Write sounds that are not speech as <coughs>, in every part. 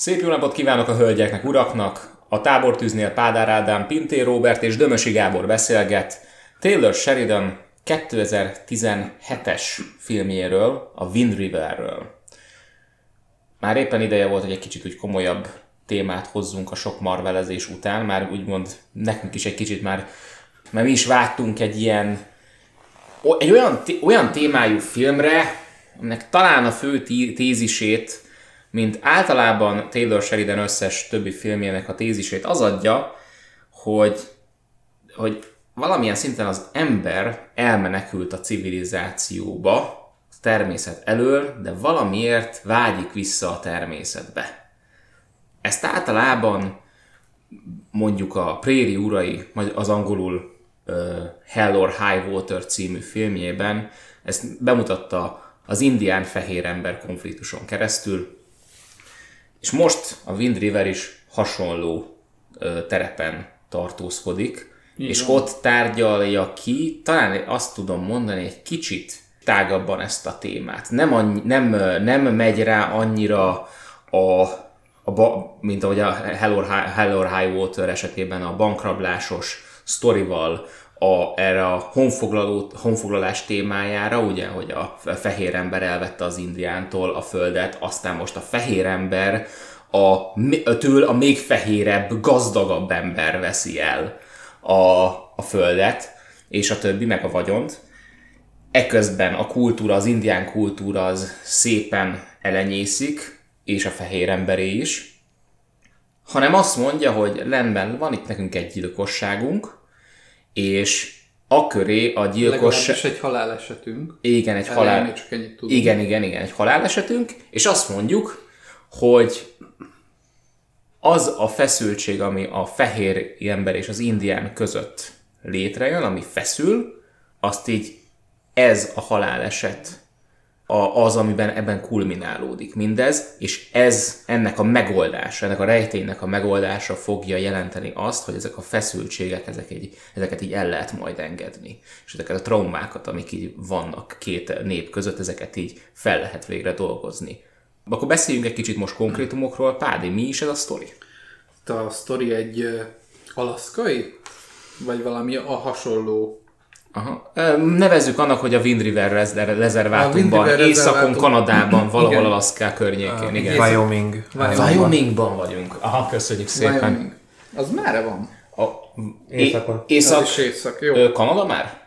Szép jó napot kívánok a hölgyeknek, uraknak! A tábortűznél Pádár Ádám, Pintér Robert és Dömösi Gábor beszélget Taylor Sheridan 2017-es filmjéről, a Wind Riverről. Már éppen ideje volt, hogy egy kicsit úgy komolyabb témát hozzunk a sok marvelezés után, már úgymond nekünk is egy kicsit már, mert mi is vártunk egy ilyen, egy olyan, olyan témájú filmre, aminek talán a fő tézisét mint általában Taylor Sheridan összes többi filmjének a tézisét az adja, hogy, hogy valamilyen szinten az ember elmenekült a civilizációba, a természet elől, de valamiért vágyik vissza a természetbe. Ezt általában mondjuk a Préri urai, az angolul uh, Hell or High Water című filmjében, ezt bemutatta az indián fehér ember konfliktuson keresztül, és most a Wind River is hasonló ö, terepen tartózkodik, Igen. és ott tárgyalja ki, talán azt tudom mondani, egy kicsit tágabban ezt a témát. Nem, annyi, nem, nem megy rá annyira a, a ba, mint ahogy a Hell or, High, High Water esetében a bankrablásos sztorival, a, erre a honfoglaló, honfoglalás témájára, ugye, hogy a fehér ember elvette az indiántól a földet, aztán most a fehér ember a, től a még fehérebb, gazdagabb ember veszi el a, a földet, és a többi, meg a vagyont. Eközben a kultúra, az indián kultúra az szépen elenyészik, és a fehér emberé is, hanem azt mondja, hogy rendben, van itt nekünk egy gyilkosságunk, és a köré a gyilkos... Legalábbis egy halálesetünk. Igen, egy halál... csak ennyit tudunk. Igen, igen, igen, egy halálesetünk, és azt mondjuk, hogy az a feszültség, ami a fehér ember és az indián között létrejön, ami feszül, azt így ez a haláleset a, az, amiben ebben kulminálódik mindez, és ez ennek a megoldása, ennek a rejténynek a megoldása fogja jelenteni azt, hogy ezek a feszültségek, ezek egy, ezeket így el lehet majd engedni. És ezeket a traumákat, amik így vannak két nép között, ezeket így fel lehet végre dolgozni. Akkor beszéljünk egy kicsit most konkrétumokról. Pádi, mi is ez a sztori? A sztori egy alaszkai? Vagy valami a hasonló Aha. Nevezzük annak, hogy a Wind River rezervátumban, északon, Kanadában, valahol igen. Alaszká környékén. Igen. Wyoming. Wyoming. Wyomingban vagyunk. Aha, köszönjük szépen. Wyoming. Az merre van? A, Északon. Észak, az is észak, jó. Kanada már?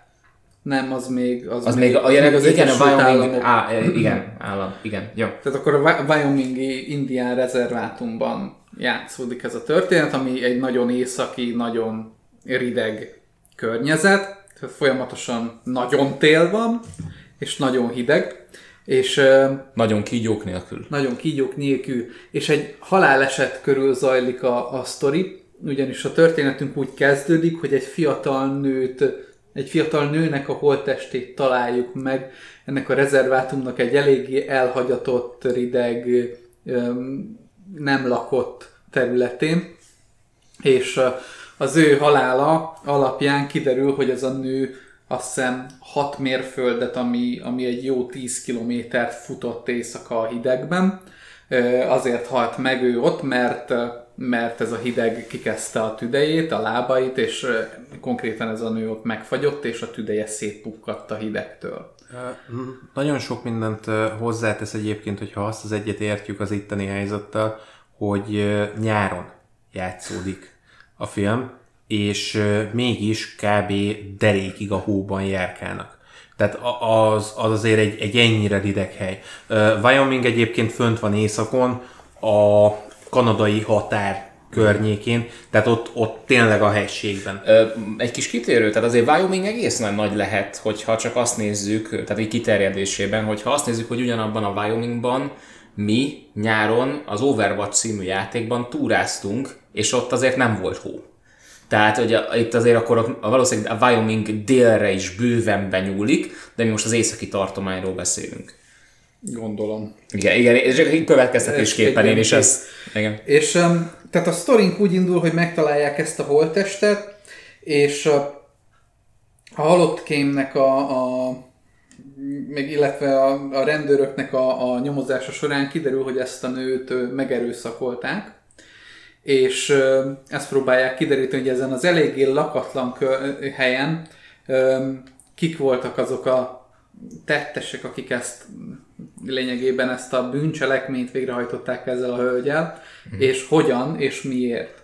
Nem, az még... Az, az még, a, jelen, az igen, a Wyoming, á, igen, állam, igen, jó. Tehát akkor a Wyomingi indián rezervátumban játszódik ez a történet, ami egy nagyon északi, nagyon rideg környezet, folyamatosan nagyon tél van, és nagyon hideg, és... Nagyon kígyók nélkül. Nagyon kígyók nélkül, és egy haláleset körül zajlik a, a sztori, ugyanis a történetünk úgy kezdődik, hogy egy fiatal nőt, egy fiatal nőnek a holttestét találjuk meg, ennek a rezervátumnak egy eléggé elhagyatott, rideg, nem lakott területén, és az ő halála alapján kiderül, hogy ez a nő azt hiszem 6 mérföldet, ami, ami egy jó 10 kilométert futott éjszaka a hidegben. Azért halt meg ő ott, mert, mert ez a hideg kikezdte a tüdejét, a lábait, és konkrétan ez a nő ott megfagyott, és a tüdeje szétpukkadt a hidegtől. Nagyon sok mindent hozzátesz egyébként, hogyha azt az egyet értjük az itteni helyzettel, hogy nyáron játszódik a film, és mégis kb. derékig a hóban járkálnak. Tehát az, az azért egy, egy ennyire rideg hely. Wyoming egyébként fönt van északon, a kanadai határ környékén, tehát ott, ott tényleg a helységben. Egy kis kitérő, tehát azért Wyoming egészen nagy lehet, hogyha csak azt nézzük, tehát egy kiterjedésében, hogyha azt nézzük, hogy ugyanabban a Wyomingban mi nyáron az Overwatch című játékban túráztunk, és ott azért nem volt hó. Tehát hogy a, itt azért akkor a, valószínűleg a Wyoming délre is bőven benyúlik, de mi most az északi tartományról beszélünk. Gondolom. Igen, igen, és csak következtetésképpen én is ezt. Igen. És um, tehát a sztorink úgy indul, hogy megtalálják ezt a holttestet, és uh, a halott kémnek a, a meg illetve a, a rendőröknek a, a nyomozása során kiderül, hogy ezt a nőt megerőszakolták, és ö, ezt próbálják kideríteni, hogy ezen az eléggé lakatlan helyen ö, kik voltak azok a tettesek, akik ezt lényegében ezt a bűncselekményt végrehajtották ezzel a hölgyel, és hogyan és miért.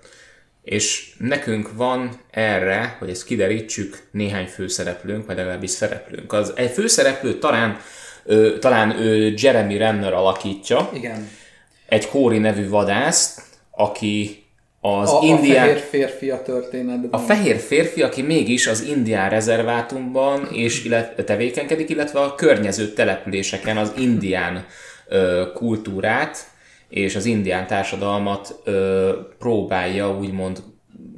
És nekünk van erre, hogy ezt kiderítsük, néhány főszereplőnk, vagy legalábbis szereplőnk. Az egy főszereplő talán, ö, talán ő Jeremy Renner alakítja, Igen. egy Kóri nevű vadász, aki az A, indián... a fehér férfi a történetben. A fehér férfi, aki mégis az indián rezervátumban és illet, tevékenykedik, illetve a környező településeken az indián ö, kultúrát és az indián társadalmat ö, próbálja úgymond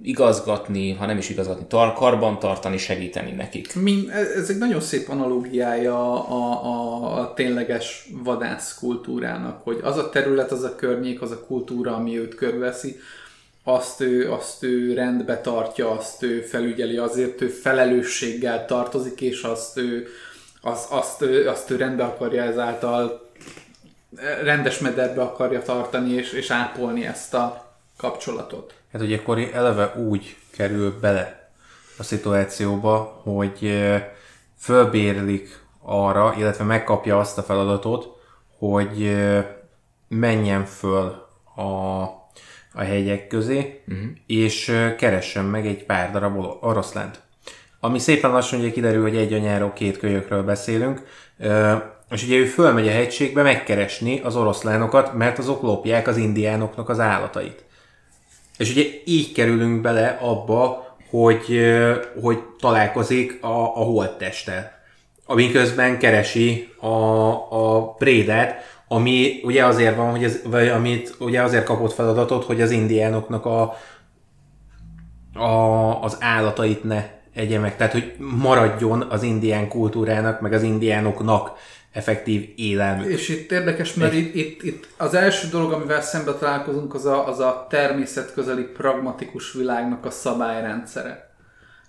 igazgatni, ha nem is igazgatni, tar- karban tartani, segíteni nekik. Min, ez egy nagyon szép analógiája a, a, a tényleges vadász kultúrának, hogy az a terület, az a környék, az a kultúra, ami őt körveszi, azt ő, azt ő rendbe tartja, azt ő felügyeli, azért ő felelősséggel tartozik, és azt ő, az, azt, ő, azt ő rendbe akarja ezáltal rendes mederbe akarja tartani, és, és ápolni ezt a kapcsolatot. Hát ugye Kori eleve úgy kerül bele a szituációba, hogy fölbérlik arra, illetve megkapja azt a feladatot, hogy menjen föl a, a hegyek közé, uh-huh. és keressen meg egy pár darab oro- oroszlánt. Ami szépen lassan ugye kiderül, hogy egy anyáról, két kölyökről beszélünk, és ugye ő fölmegy a hegységbe megkeresni az oroszlánokat, mert azok lopják az indiánoknak az állatait. És ugye így kerülünk bele abba, hogy, hogy találkozik a, a holttesttel. Amiközben keresi a, a prédát, ami ugye azért van, hogy ez, vagy amit ugye azért kapott feladatot, hogy az indiánoknak a, a, az állatait ne egye meg. Tehát, hogy maradjon az indián kultúrának, meg az indiánoknak effektív élelmük. És itt érdekes, mert itt, itt, itt az első dolog, amivel szembe találkozunk, az a, az a természetközeli pragmatikus világnak a szabályrendszere.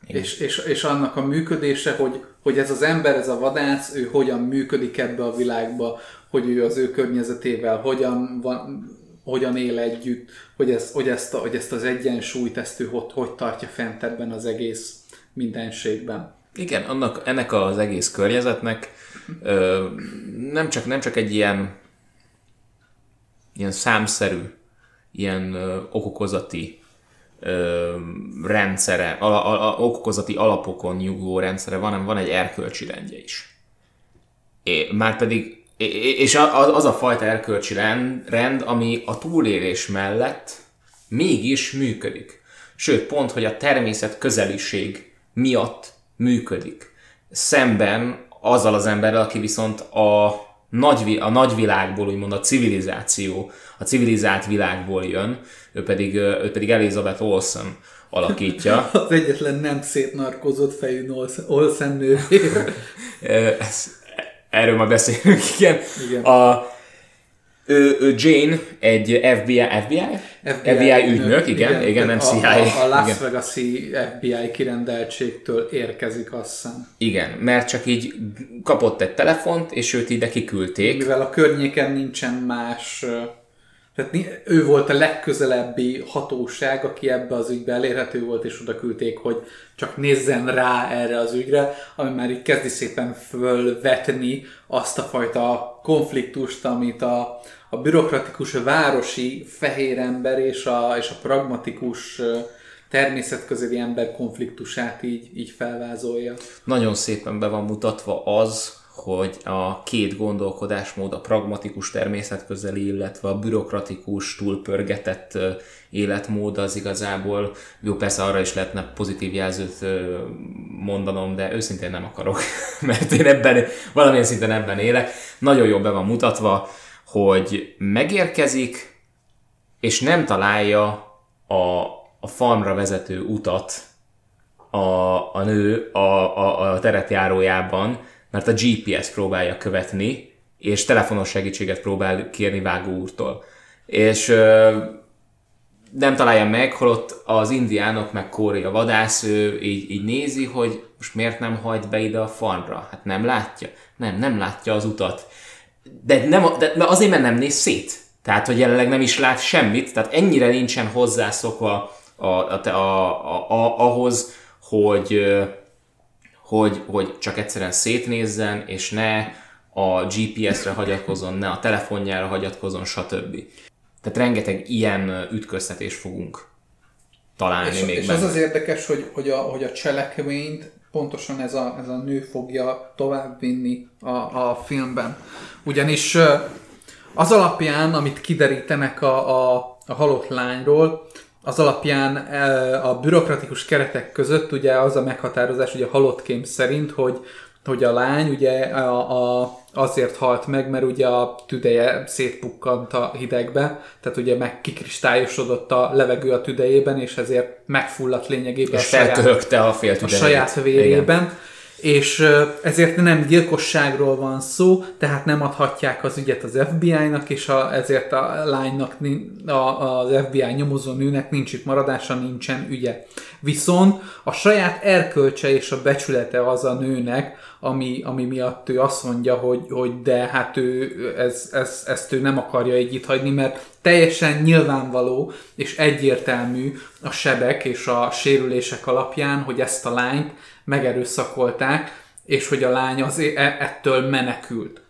És, és, és annak a működése, hogy, hogy ez az ember, ez a vadász, ő hogyan működik ebbe a világba, hogy ő az ő környezetével hogyan, van, hogyan él együtt, hogy, ez, hogy, ezt, a, hogy ezt az egyensúlyt, ezt ő hogy, hogy tartja fent ebben az egész mindenségben. Igen, annak, ennek az egész környezetnek ö, nem, csak, nem csak egy ilyen, ilyen számszerű, ilyen ö, okokozati ö, rendszere, ala, ala, okokozati alapokon nyugvó rendszere van, hanem van egy erkölcsi rendje is. É- é- és a- az a fajta erkölcsi rend, rend, ami a túlélés mellett mégis működik. Sőt, pont, hogy a természet közeliség miatt működik. Szemben azzal az emberrel, aki viszont a, nagy, a nagyvilágból, úgymond a civilizáció, a civilizált világból jön, ő pedig, ő pedig Elizabeth Olsen alakítja. <laughs> Az egyetlen nem szétnarkozott fejű Olsen- Olsen nővér. <laughs> Erről majd beszélünk, igen. Igen. A, ő, ő Jane, egy FBI, FBI? FBI ügynök, igen, igen, nem tehát CIA. A, a, Las igen. Vegas-i FBI kirendeltségtől érkezik, azt hiszem. igen, mert csak így kapott egy telefont, és őt ide kiküldték. Mivel a környéken nincsen más, tehát ő volt a legközelebbi hatóság, aki ebbe az ügybe elérhető volt, és oda küldték, hogy csak nézzen rá erre az ügyre, ami már így kezdi szépen fölvetni azt a fajta konfliktust, amit a, a bürokratikus városi fehér ember és a, és a pragmatikus természetközeli ember konfliktusát így, így felvázolja. Nagyon szépen be van mutatva az, hogy a két gondolkodásmód, a pragmatikus természetközeli, illetve a bürokratikus, túlpörgetett életmód az igazából, jó persze arra is lehetne pozitív jelzőt mondanom, de őszintén nem akarok, <laughs> mert én ebben, valamilyen szinten ebben élek. Nagyon jól be van mutatva, hogy megérkezik, és nem találja a, a farmra vezető utat a, a nő a, a, a terepjárójában, mert a GPS próbálja követni, és telefonos segítséget próbál kérni Vágó úrtól. És ö, nem találja meg, holott az indiánok meg Kóri a vadász, ő így, így nézi, hogy most miért nem hajt be ide a farmra? Hát nem látja? Nem, nem látja az utat. De, nem, de azért, mert nem néz szét. Tehát, hogy jelenleg nem is lát semmit, tehát ennyire nincsen hozzászokva a, a, a, a, a, ahhoz, hogy, hogy, hogy csak egyszerűen szétnézzen, és ne a GPS-re hagyatkozon, ne a telefonjára hagyatkozon, stb. Tehát rengeteg ilyen ütköztetést fogunk találni és, még És benne. az az érdekes, hogy, hogy, a, hogy a cselekményt pontosan ez a, ez a nő fogja továbbvinni a, a filmben. Ugyanis az alapján, amit kiderítenek a, a, a halott lányról, az alapján a bürokratikus keretek között ugye az a meghatározás, ugye a halott kém szerint, hogy, hogy a lány ugye a, a, azért halt meg, mert ugye a tüdeje szétpukkant a hidegbe, tehát ugye meg kikristályosodott a levegő a tüdejében, és ezért megfulladt lényegében és a saját, a, fél a saját vérében. Igen és ezért nem gyilkosságról van szó, tehát nem adhatják az ügyet az FBI-nak, és a, ezért a lánynak, a, az FBI nyomozó nőnek nincs itt maradása, nincsen ügye. Viszont a saját erkölcse és a becsülete az a nőnek, ami, ami miatt ő azt mondja, hogy, hogy de hát ő ez, ez, ezt ő nem akarja így itt hagyni, mert teljesen nyilvánvaló és egyértelmű a sebek és a sérülések alapján, hogy ezt a lányt megerőszakolták, és hogy a lány az e- ettől menekült.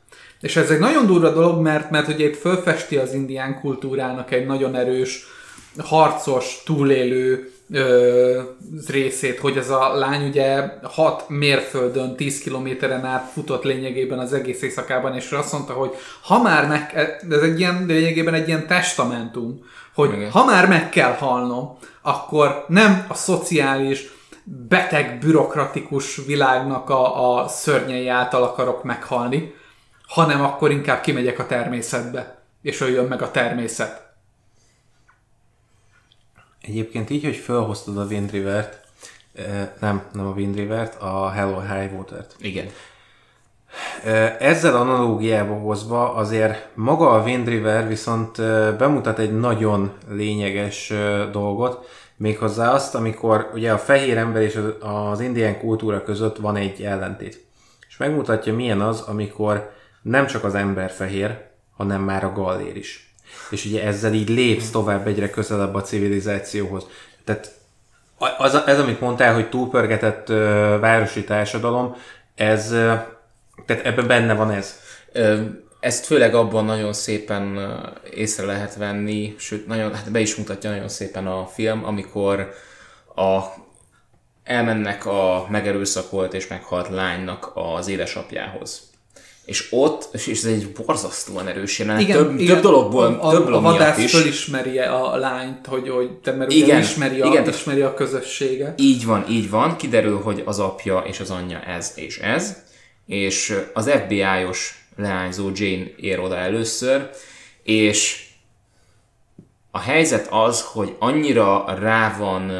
És ez egy nagyon durva dolog, mert, mert ugye itt fölfesti az indián kultúrának egy nagyon erős, harcos, túlélő ö, részét, hogy ez a lány ugye 6 mérföldön, 10 kilométeren át futott lényegében az egész éjszakában, és azt mondta, hogy ha már meg, ez egy ilyen, lényegében egy ilyen testamentum, hogy Igen. ha már meg kell halnom, akkor nem a szociális, beteg, bürokratikus világnak a, a szörnyei által akarok meghalni, hanem akkor inkább kimegyek a természetbe, és jön meg a természet. Egyébként így, hogy felhoztad a Wind River-t, nem, nem a Wind River-t, a Hello High Water-t. Igen. Ezzel analógiába hozva azért maga a Wind River viszont bemutat egy nagyon lényeges dolgot, méghozzá azt, amikor ugye a fehér ember és az indián kultúra között van egy ellentét. És megmutatja milyen az, amikor nem csak az ember fehér, hanem már a gallér is. És ugye ezzel így lépsz tovább egyre közelebb a civilizációhoz. Tehát az, ez, amit mondtál, hogy túlpörgetett uh, városi társadalom, ez, uh, tehát ebben benne van ez. Ezt főleg abban nagyon szépen észre lehet venni, sőt, nagyon, hát be is mutatja nagyon szépen a film, amikor a, elmennek a megerőszakolt és meghalt lánynak az édesapjához. És ott, és ez egy borzasztóan erős jelenet, igen, több, igen, több dologból, a, több a, a vadász is. fölismeri a lányt, hogy, hogy te mert igen, ismeri, a, igen, ismeri a közössége. Így van, így van, kiderül, hogy az apja és az anyja ez és ez, és az FBI-os leányzó Jane ér oda először, és a helyzet az, hogy annyira rá van,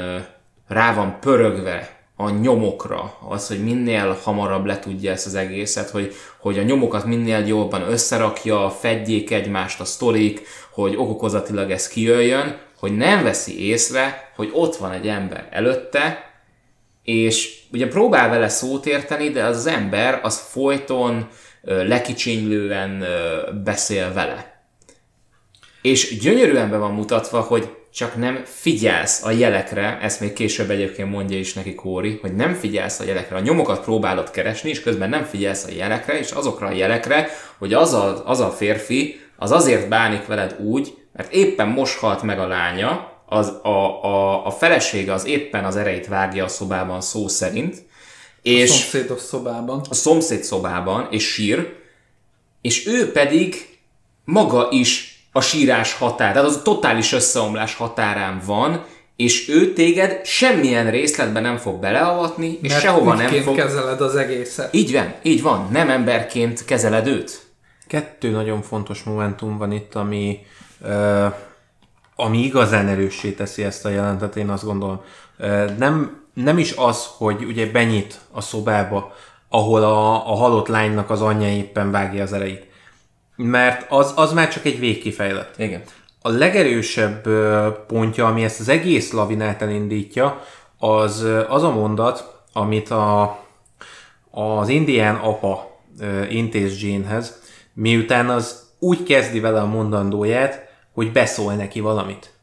rá van pörögve a nyomokra, az, hogy minél hamarabb letudja ezt az egészet, hogy, hogy a nyomokat minél jobban összerakja, fedjék egymást a sztorik, hogy okokozatilag ez kijöjjön, hogy nem veszi észre, hogy ott van egy ember előtte, és ugye próbál vele szót érteni, de az, ember az folyton lekicsinylően beszél vele. És gyönyörűen be van mutatva, hogy csak nem figyelsz a jelekre, ezt még később egyébként mondja is neki Kóri, hogy nem figyelsz a jelekre, a nyomokat próbálod keresni, és közben nem figyelsz a jelekre, és azokra a jelekre, hogy az a, az a férfi az azért bánik veled úgy, mert éppen most halt meg a lánya, az, a, a, a felesége az éppen az ereit vágja a szobában szó szerint, és a szomszédos szobában. A szomszéd szobában, és sír, és ő pedig maga is a sírás határ, tehát az a totális összeomlás határán van, és ő téged semmilyen részletben nem fog beleavatni, és Mert sehova nem fog... kezeled az egészet. Így van, így van, nem emberként kezeled őt. Kettő nagyon fontos momentum van itt, ami, uh, ami igazán erőssé teszi ezt a jelentet, én azt gondolom. Uh, nem nem is az, hogy ugye benyit a szobába, ahol a, a halott lánynak az anyja éppen vágja az erejét. Mert az, az már csak egy végkifejlet. Igen. A legerősebb pontja, ami ezt az egész lavinát elindítja, az az a mondat, amit a az indián apa intéz Jane-hez, miután az úgy kezdi vele a mondandóját, hogy beszól neki valamit.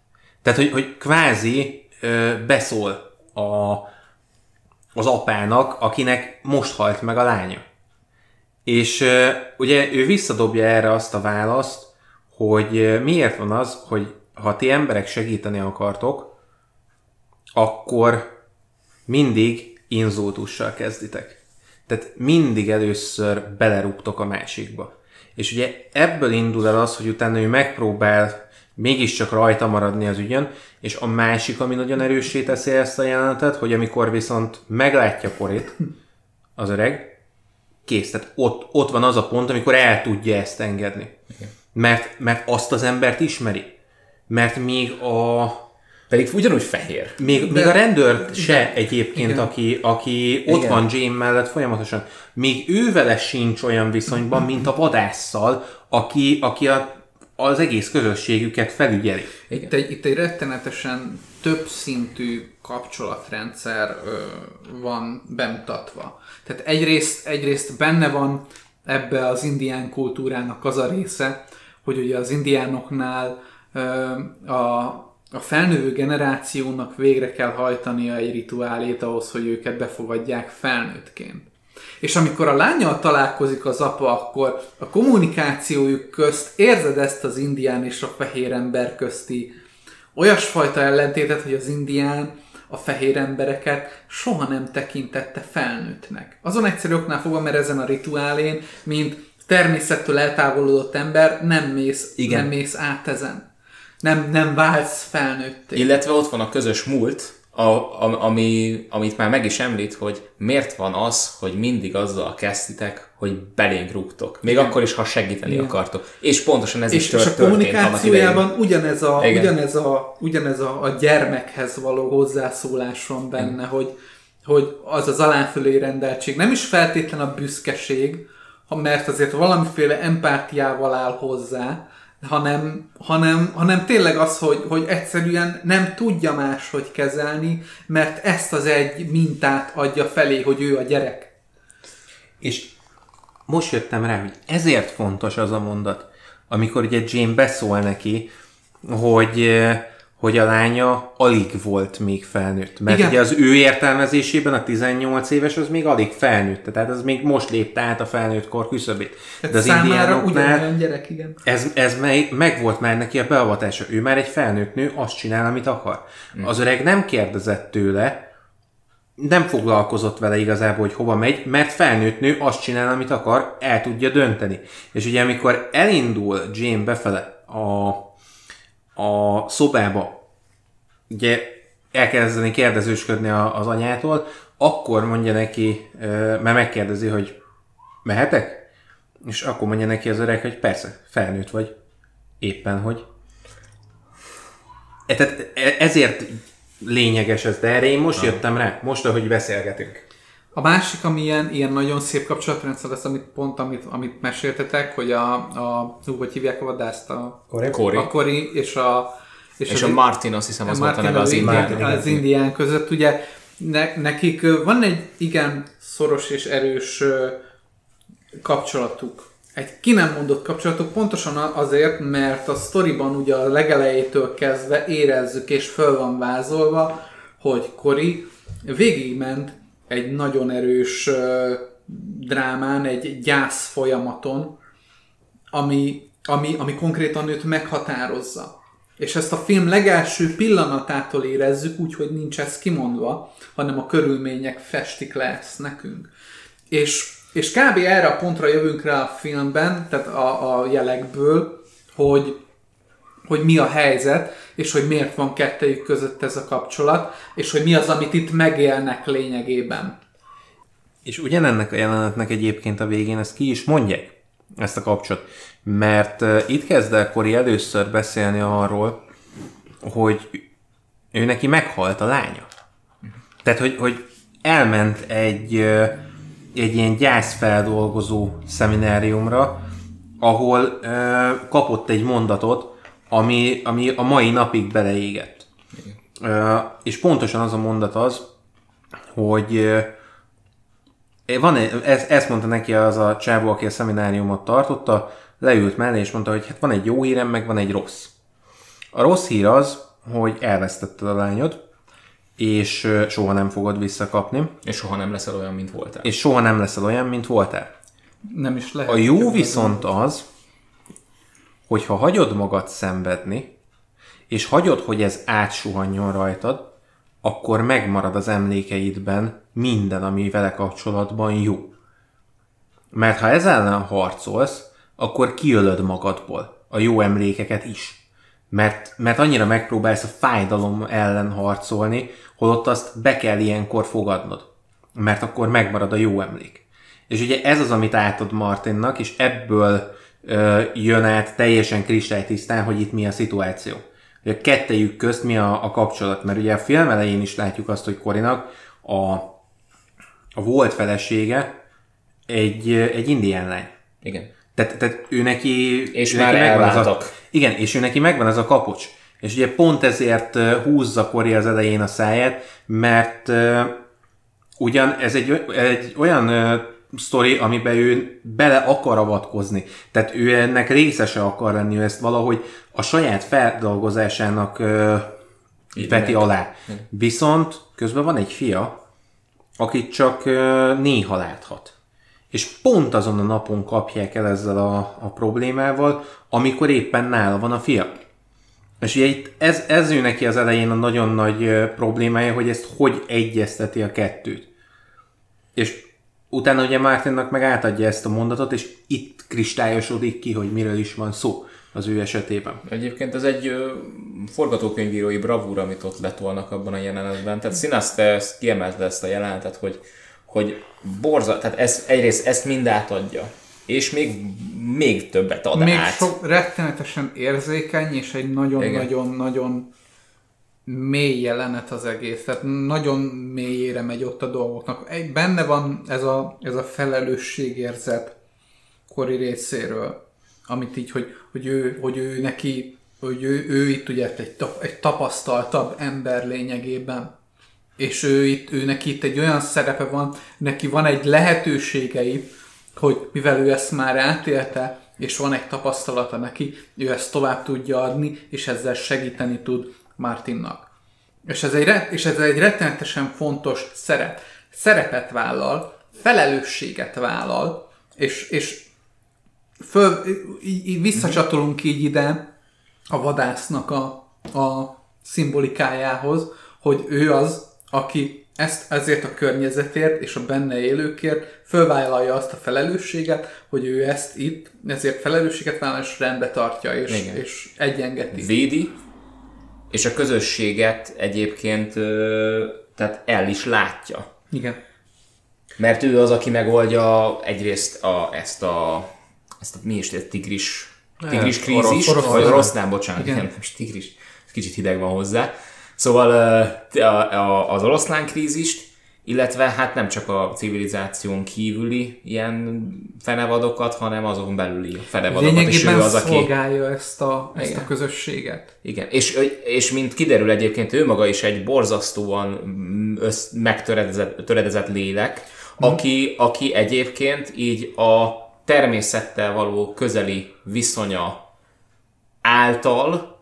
Tehát, hogy, hogy kvázi ö, beszól a, az apának, akinek most halt meg a lánya. És ugye ő visszadobja erre azt a választ, hogy miért van az, hogy ha ti emberek segíteni akartok, akkor mindig inzultussal kezditek. Tehát mindig először belerúgtok a másikba. És ugye ebből indul el az, hogy utána ő megpróbál mégiscsak rajta maradni az ügyön, és a másik, ami nagyon erőssé teszi ezt a jelenetet, hogy amikor viszont meglátja Korit, az öreg, kész. Tehát ott, ott van az a pont, amikor el tudja ezt engedni. Mert, mert azt az embert ismeri. Mert még a, Pedig ugyanúgy fehér. még, még a rendőr se egyébként, Igen. aki, aki ott Igen. van Jane mellett folyamatosan. Még ő vele sincs olyan viszonyban, mint a vadásszal, aki, aki a, az egész közösségüket felügyeli. Itt egy, itt egy rettenetesen több szintű kapcsolatrendszer ö, van bemutatva. Tehát egyrészt, egyrészt benne van ebbe az indián kultúrának az a része, hogy ugye az indiánoknál ö, a, a felnövő generációnak végre kell hajtania egy rituálét ahhoz, hogy őket befogadják felnőttként. És amikor a lányjal találkozik az apa, akkor a kommunikációjuk közt érzed ezt az indián és a fehér ember közti olyasfajta ellentétet, hogy az indián a fehér embereket soha nem tekintette felnőttnek. Azon egyszerű oknál fogva, mert ezen a rituálén, mint természettől eltávolodott ember, nem mész, Igen. nem mész át ezen. Nem, nem válsz felnőtté. Illetve ott van a közös múlt, a, a, ami, amit már meg is említ, hogy miért van az, hogy mindig azzal kezditek, hogy belénk rúgtok. Még akkor is, ha segíteni Igen. akartok. És pontosan ez is és, és tört, a annak idején. kommunikációjában ugyanez a, Igen. ugyanez a, ugyanez a, a gyermekhez való hozzászólás van benne, hogy, hogy az az alánfölé rendeltség nem is feltétlen a büszkeség, mert azért valamiféle empátiával áll hozzá, hanem, hanem, hanem tényleg az, hogy, hogy egyszerűen nem tudja máshogy kezelni, mert ezt az egy mintát adja felé, hogy ő a gyerek. És most jöttem rá, hogy ezért fontos az a mondat, amikor ugye Jane beszól neki, hogy, eh, hogy a lánya alig volt még felnőtt. Mert Igen. ugye az ő értelmezésében a 18 éves az még alig felnőtt, tehát az még most lépte át a felnőtt kor küszöbét. Tehát De az indiánoknál gyerek, igen. ez, ez meg, meg volt már neki a beavatása. Ő már egy felnőtt nő, azt csinál, amit akar. Az öreg nem kérdezett tőle, nem foglalkozott vele igazából, hogy hova megy, mert felnőtt nő azt csinál, amit akar, el tudja dönteni. És ugye amikor elindul Jane befele a, a szobába, ugye elkezdeni kérdezősködni az anyától, akkor mondja neki, mert megkérdezi, hogy mehetek? És akkor mondja neki az öreg, hogy persze, felnőtt vagy. Éppen, hogy. E, tehát e- ezért lényeges ez, de erre én most jöttem rá, most, ahogy beszélgetünk. A másik, ami ilyen, ilyen nagyon szép kapcsolatrendszer lesz, amit pont, amit, amit meséltetek, hogy a, a hú, hogy hívják a vadászt, a, Kori. a Kori és a És az- a Martin, azt hiszem, az volt a Martin neve az indián, indián. az indián között, ugye ne, nekik van egy igen szoros és erős kapcsolatuk. Egy ki nem mondott kapcsolatuk, pontosan a- azért, mert a sztoriban ugye a legelejétől kezdve érezzük és föl van vázolva, hogy Kori végigment egy nagyon erős drámán, egy gyász folyamaton, ami, ami, ami konkrétan őt meghatározza. És ezt a film legelső pillanatától érezzük, úgyhogy nincs ez kimondva, hanem a körülmények festik le ezt nekünk. És, és kb. erre a pontra jövünk rá a filmben, tehát a, a jelekből, hogy, hogy mi a helyzet, és hogy miért van kettejük között ez a kapcsolat, és hogy mi az, amit itt megélnek lényegében. És ugyanennek a jelenetnek egyébként a végén ezt ki is mondják, ezt a kapcsolat. Mert uh, itt kezd el Kori először beszélni arról, hogy ő neki meghalt a lánya. Tehát, hogy, hogy elment egy, ö, egy ilyen gyászfeldolgozó szemináriumra, ahol ö, kapott egy mondatot, ami, ami a mai napig beleégett. Ö, és pontosan az a mondat az, hogy ö, van, egy- ez, ezt mondta neki az a csávó, aki a szemináriumot tartotta, leült mellé, és mondta, hogy hát van egy jó hírem, meg van egy rossz. A rossz hír az, hogy elvesztetted a lányod, és ö, soha nem fogod visszakapni, És soha nem leszel olyan, mint voltál. és soha nem leszel olyan, mint voltál. Nem is lehet. A jó viszont az, hogy ha hagyod magad szenvedni, és hagyod, hogy ez átsuhanjon rajtad, akkor megmarad az emlékeidben minden, ami vele kapcsolatban jó. Mert ha ez ellen harcolsz, akkor kiölöd magadból a jó emlékeket is. Mert, mert annyira megpróbálsz a fájdalom ellen harcolni, holott azt be kell ilyenkor fogadnod. Mert akkor megmarad a jó emlék. És ugye ez az, amit átad Martinnak, és ebből jön át teljesen kristálytisztán, hogy itt mi a szituáció. Hogy a kettejük közt mi a, a kapcsolat. Mert ugye a film elején is látjuk azt, hogy Korinak a, a volt felesége egy, egy indián lány. Igen. Tehát, tehát ő neki... És ő már neki megvan az a. Igen, és ő neki megvan ez a kapocs. És ugye pont ezért húzza Kori az elején a száját, mert ugyan ez egy, egy olyan sztori, amiben ő bele akar avatkozni. Tehát ő ennek részese akar lenni, ő ezt valahogy a saját feldolgozásának ö, veti alá. Viszont közben van egy fia, akit csak ö, néha láthat. És pont azon a napon kapják el ezzel a, a problémával, amikor éppen nála van a fia. És ugye itt ez, ez ő neki az elején a nagyon nagy problémája, hogy ezt hogy egyezteti a kettőt. És utána ugye Martinnak meg átadja ezt a mondatot, és itt kristályosodik ki, hogy miről is van szó az ő esetében. Egyébként ez egy ö, forgatókönyvírói bravúr, amit ott letolnak abban a jelenetben. Tehát ezt kiemelte ezt a jelenetet, hogy, hogy borza, tehát ez, egyrészt ezt mind átadja, és még, még többet ad Még át. sok rettenetesen érzékeny, és egy nagyon-nagyon-nagyon mély jelenet az egész. Tehát nagyon mélyére megy ott a dolgoknak. Benne van ez a, ez a felelősségérzet Kori részéről, amit így, hogy, hogy, ő, hogy ő neki, hogy ő, ő itt ugye egy, egy tapasztaltabb ember lényegében, és ő itt, ő neki itt egy olyan szerepe van, neki van egy lehetőségei, hogy mivel ő ezt már átélte, és van egy tapasztalata neki, ő ezt tovább tudja adni, és ezzel segíteni tud Martinnak. És ez egy, és ez egy rettenetesen fontos szerep. Szerepet vállal, felelősséget vállal, és, és föl, így, így visszacsatolunk így ide a vadásznak a, a szimbolikájához, hogy ő az, aki ezt ezért a környezetért és a benne élőkért fölvállalja azt a felelősséget, hogy ő ezt itt, ezért felelősséget vállal és rendbe tartja, és, Igen. és egyengeti. Védi, és a közösséget egyébként tehát el is látja. Igen. Mert ő az, aki megoldja egyrészt a, ezt a, ezt a mi is, ez tigris, tigris krízis, orosz- vagy orosz, nem, bocsánat, Igen. nem, most tigris, kicsit hideg van hozzá. Szóval a, a, az oroszlán krízist, illetve hát nem csak a civilizáción kívüli ilyen fenevadokat, hanem azon belüli fenevadokat, és ő az, aki... szolgálja ezt a, ezt a közösséget. Igen, és, és mint kiderül egyébként, ő maga is egy borzasztóan mm, össz, megtöredezett töredezett lélek, aki, aki egyébként így a természettel való közeli viszonya által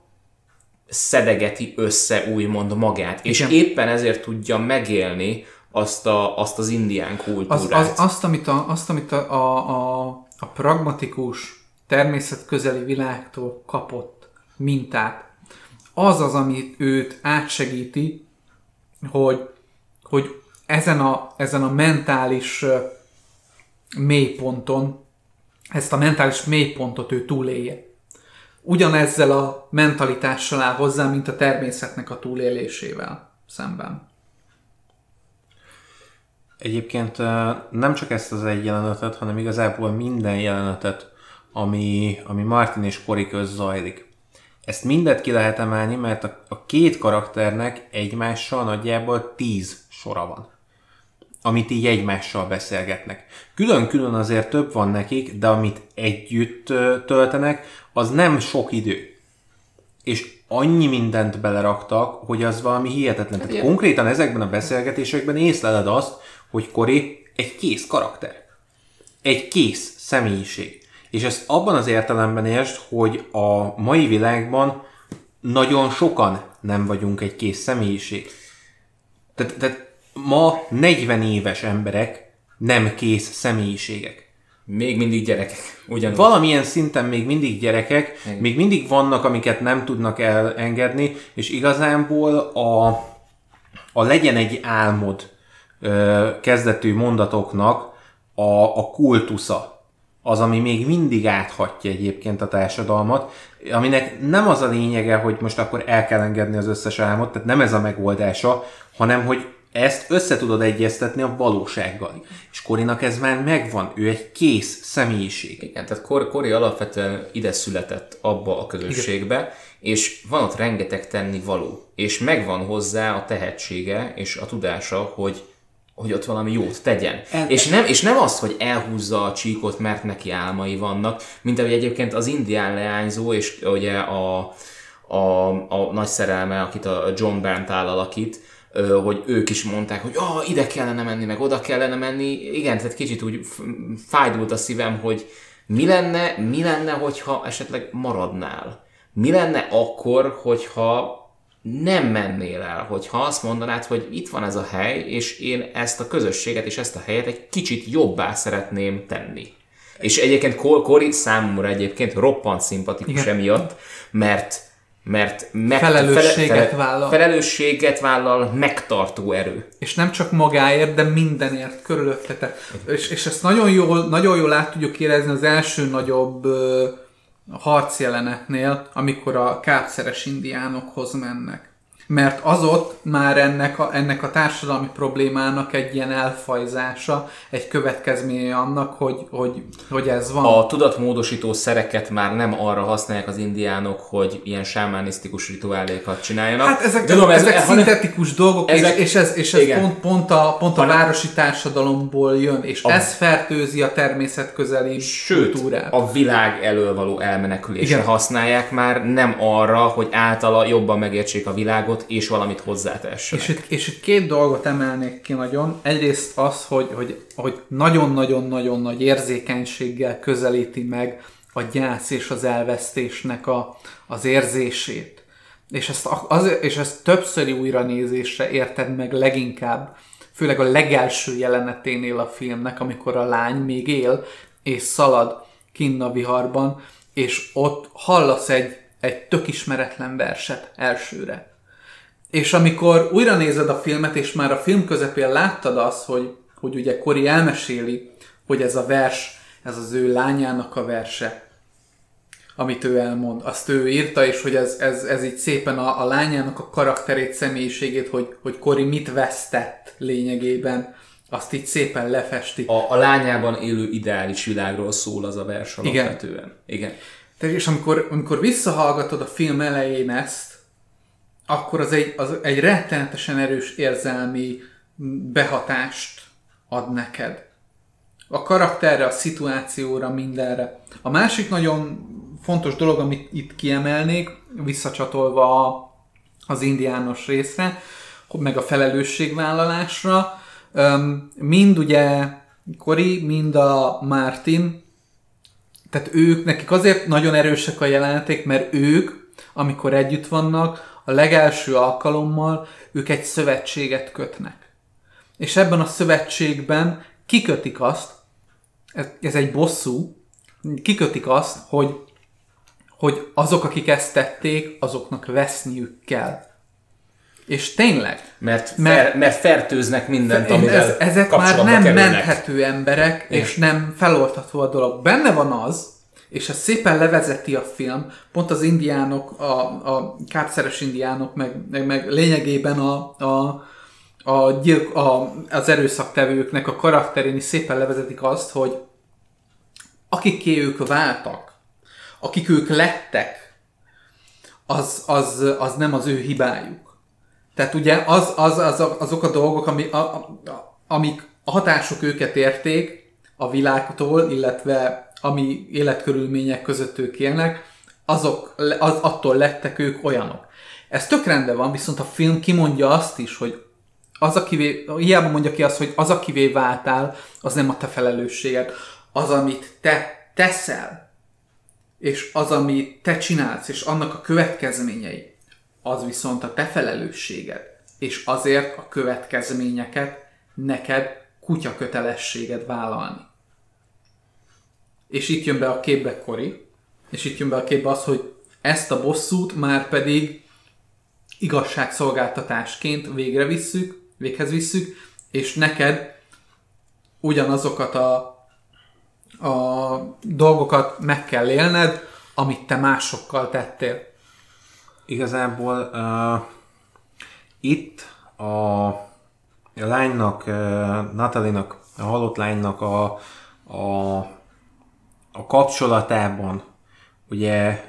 szedegeti össze úgymond magát, és Igen. éppen ezért tudja megélni azt, a, azt az indián Az, kultúrát. az, azt, amit, a, azt, amit a, a, a, a pragmatikus, természetközeli világtól kapott mintát, az az, amit őt átsegíti, hogy, hogy ezen, a, ezen a mentális mélyponton, ezt a mentális mélypontot ő túlélje. Ugyanezzel a mentalitással áll hozzá, mint a természetnek a túlélésével szemben. Egyébként nem csak ezt az egy jelenetet, hanem igazából minden jelenetet, ami, ami Martin és Cory köz zajlik. Ezt mindet ki lehet emelni, mert a, a két karakternek egymással nagyjából tíz sora van amit így egymással beszélgetnek. Külön-külön azért több van nekik, de amit együtt töltenek, az nem sok idő. És annyi mindent beleraktak, hogy az valami hihetetlen. Tehát konkrétan ezekben a beszélgetésekben észleled azt, hogy Kori egy kész karakter. Egy kész személyiség. És ezt abban az értelemben értsd, hogy a mai világban nagyon sokan nem vagyunk egy kész személyiség. Tehát, tehát ma 40 éves emberek nem kész személyiségek. Még mindig gyerekek. Ugyanúgy. Valamilyen szinten még mindig gyerekek, Igen. még mindig vannak, amiket nem tudnak elengedni, és igazából a, a legyen egy álmod kezdetű mondatoknak a, a kultusza az, ami még mindig áthatja egyébként a társadalmat, aminek nem az a lényege, hogy most akkor el kell engedni az összes álmot, tehát nem ez a megoldása, hanem hogy ezt össze tudod egyeztetni a valósággal. És Korinak ez már megvan, ő egy kész személyiség. Igen, tehát Kor- Kori alapvetően ide született abba a közösségbe, Igen. és van ott rengeteg tenni való. És megvan hozzá a tehetsége és a tudása, hogy hogy ott valami jót tegyen. El- és, nem, és nem azt, hogy elhúzza a csíkot, mert neki álmai vannak, mint ahogy egyébként az indián leányzó, és ugye a, a, a nagy szerelme, akit a John Bernth alakít, hogy ők is mondták, hogy ah, ide kellene menni, meg oda kellene menni. Igen, tehát kicsit úgy fájdult a szívem, hogy mi lenne, mi lenne, hogyha esetleg maradnál? Mi lenne akkor, hogyha nem mennél el, hogyha azt mondanád, hogy itt van ez a hely, és én ezt a közösséget és ezt a helyet egy kicsit jobbá szeretném tenni. És egyébként Cor- Cory számomra egyébként roppant szimpatikus Igen. emiatt, mert mert meg, Felelősséget vállal. Felelősséget vállal, megtartó erő. És nem csak magáért, de mindenért körülötte. És, és ezt nagyon jól, nagyon jól át tudjuk érezni az első nagyobb ö, harcjelenetnél, amikor a kápszeres indiánokhoz mennek. Mert az ott már ennek a, ennek a társadalmi problémának egy ilyen elfajzása, egy következménye annak, hogy, hogy, hogy ez van. A tudatmódosító szereket már nem arra használják az indiánok, hogy ilyen sámánisztikus rituálékat csináljanak. Hát ezek, Tudom, ezek, ezek hanem- szintetikus dolgok, ezek- és, és ez, és ez igen. pont, pont a, pont a Hanem- városi társadalomból jön, és A- ez fertőzi a természetközeli Sőt, kultúrát. a világ elől való elmenekülésre Igen. használják már, nem arra, hogy általa jobban megértsék a világot, és valamit hozzátessenek. És itt, és itt két dolgot emelnék ki nagyon. Egyrészt az, hogy, hogy, hogy nagyon-nagyon-nagyon nagy érzékenységgel közelíti meg a gyász és az elvesztésnek a, az érzését. És ezt, az, és ezt többszöri újranézésre érted meg leginkább, főleg a legelső jeleneténél a filmnek, amikor a lány még él, és szalad kinn a viharban, és ott hallasz egy, egy tök ismeretlen verset elsőre. És amikor újra nézed a filmet, és már a film közepén láttad azt, hogy, hogy ugye Kori elmeséli, hogy ez a vers, ez az ő lányának a verse, amit ő elmond, azt ő írta, és hogy ez, ez, ez így szépen a, a lányának a karakterét, személyiségét, hogy, hogy Kori mit vesztett lényegében, azt így szépen lefesti. A, a lányában élő ideális világról szól az a vers Igen. alapvetően. Igen. Tehát, és amikor, amikor visszahallgatod a film elején ezt, akkor az egy, az egy rettenetesen erős érzelmi behatást ad neked. A karakterre, a szituációra, mindenre. A másik nagyon fontos dolog, amit itt kiemelnék, visszacsatolva a, az indiános részre, meg a felelősségvállalásra, mind ugye Kori, mind a Martin, tehát ők, nekik azért nagyon erősek a jeleneték, mert ők, amikor együtt vannak, a legelső alkalommal ők egy szövetséget kötnek. És ebben a szövetségben kikötik azt, ez, egy bosszú, kikötik azt, hogy, hogy azok, akik ezt tették, azoknak veszniük kell. És tényleg, Mert, Mert- fer, mert fertőznek mindent, amivel ez, ezek már nem kerülnek. menthető emberek, és nem feloldható a dolog. Benne van az, és ez szépen levezeti a film, pont az indiánok, a, a kápszeres indiánok, meg, meg, meg lényegében a, a, a, gyilk, a, az erőszaktevőknek a karakterén is szépen levezetik azt, hogy akikké ők váltak, akik ők lettek, az, az, az nem az ő hibájuk. Tehát ugye az, az, az, azok a dolgok, ami, a, a, amik a hatások őket érték a világtól, illetve ami életkörülmények között ők élnek, azok, az, attól lettek ők olyanok. Ez tök rendben van, viszont a film kimondja azt is, hogy az, akivé, hiába mondja ki azt, hogy az, akivé váltál, az nem a te felelősséged. Az, amit te teszel, és az, amit te csinálsz, és annak a következményei, az viszont a te felelősséged. És azért a következményeket neked kutya kötelességed vállalni. És itt jön be a képbe Kori, és itt jön be a képbe az, hogy ezt a bosszút már pedig igazságszolgáltatásként végre visszük, véghez visszük, és neked ugyanazokat a, a dolgokat meg kell élned, amit te másokkal tettél. Igazából uh, itt a, a lánynak, uh, Natalinak, a halott lánynak a, a, a kapcsolatában ugye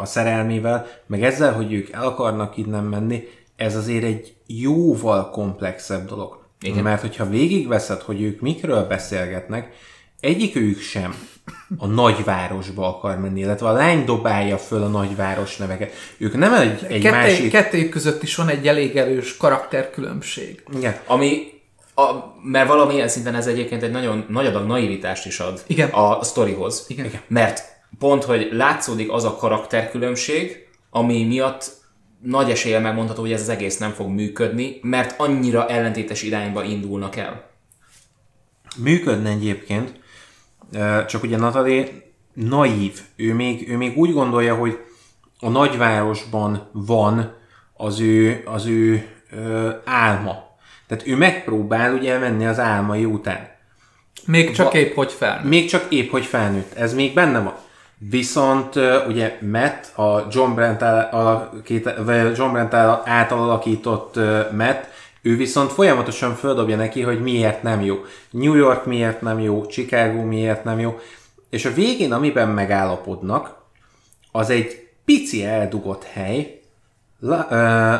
a szerelmével, meg ezzel, hogy ők el akarnak innen menni, ez azért egy jóval komplexebb dolog. Igen. Mert hogyha végigveszed, hogy ők mikről beszélgetnek, egyikőjük sem a nagyvárosba akar menni, illetve a lány dobálja föl a nagyváros neveket. Ők nem egy, egy Ketté, másik... Kettőjük között is van egy elég erős karakterkülönbség. Igen. Ami, a, mert valamilyen szinten ez egyébként egy nagyon nagy adag naivitást is ad Igen. a sztorihoz. Igen. Igen. Mert pont, hogy látszódik az a karakterkülönbség, ami miatt nagy eséllyel megmondható, hogy ez az egész nem fog működni, mert annyira ellentétes irányba indulnak el. Működne egyébként, csak ugye Natalie naív. Ő még, ő még úgy gondolja, hogy a nagyvárosban van az ő, az ő ö, álma. Tehát ő megpróbál ugye menni az álmai után. Még csak Va- épp hogy fel. Még csak épp, hogy felnőtt. Ez még benne van. Viszont ugye Matt, a John Brent, áll- a két, vagy John Brent által alakított Matt, ő viszont folyamatosan földobja neki, hogy miért nem jó. New York miért nem jó, Chicago miért nem jó. És a végén, amiben megállapodnak, az egy pici eldugott hely,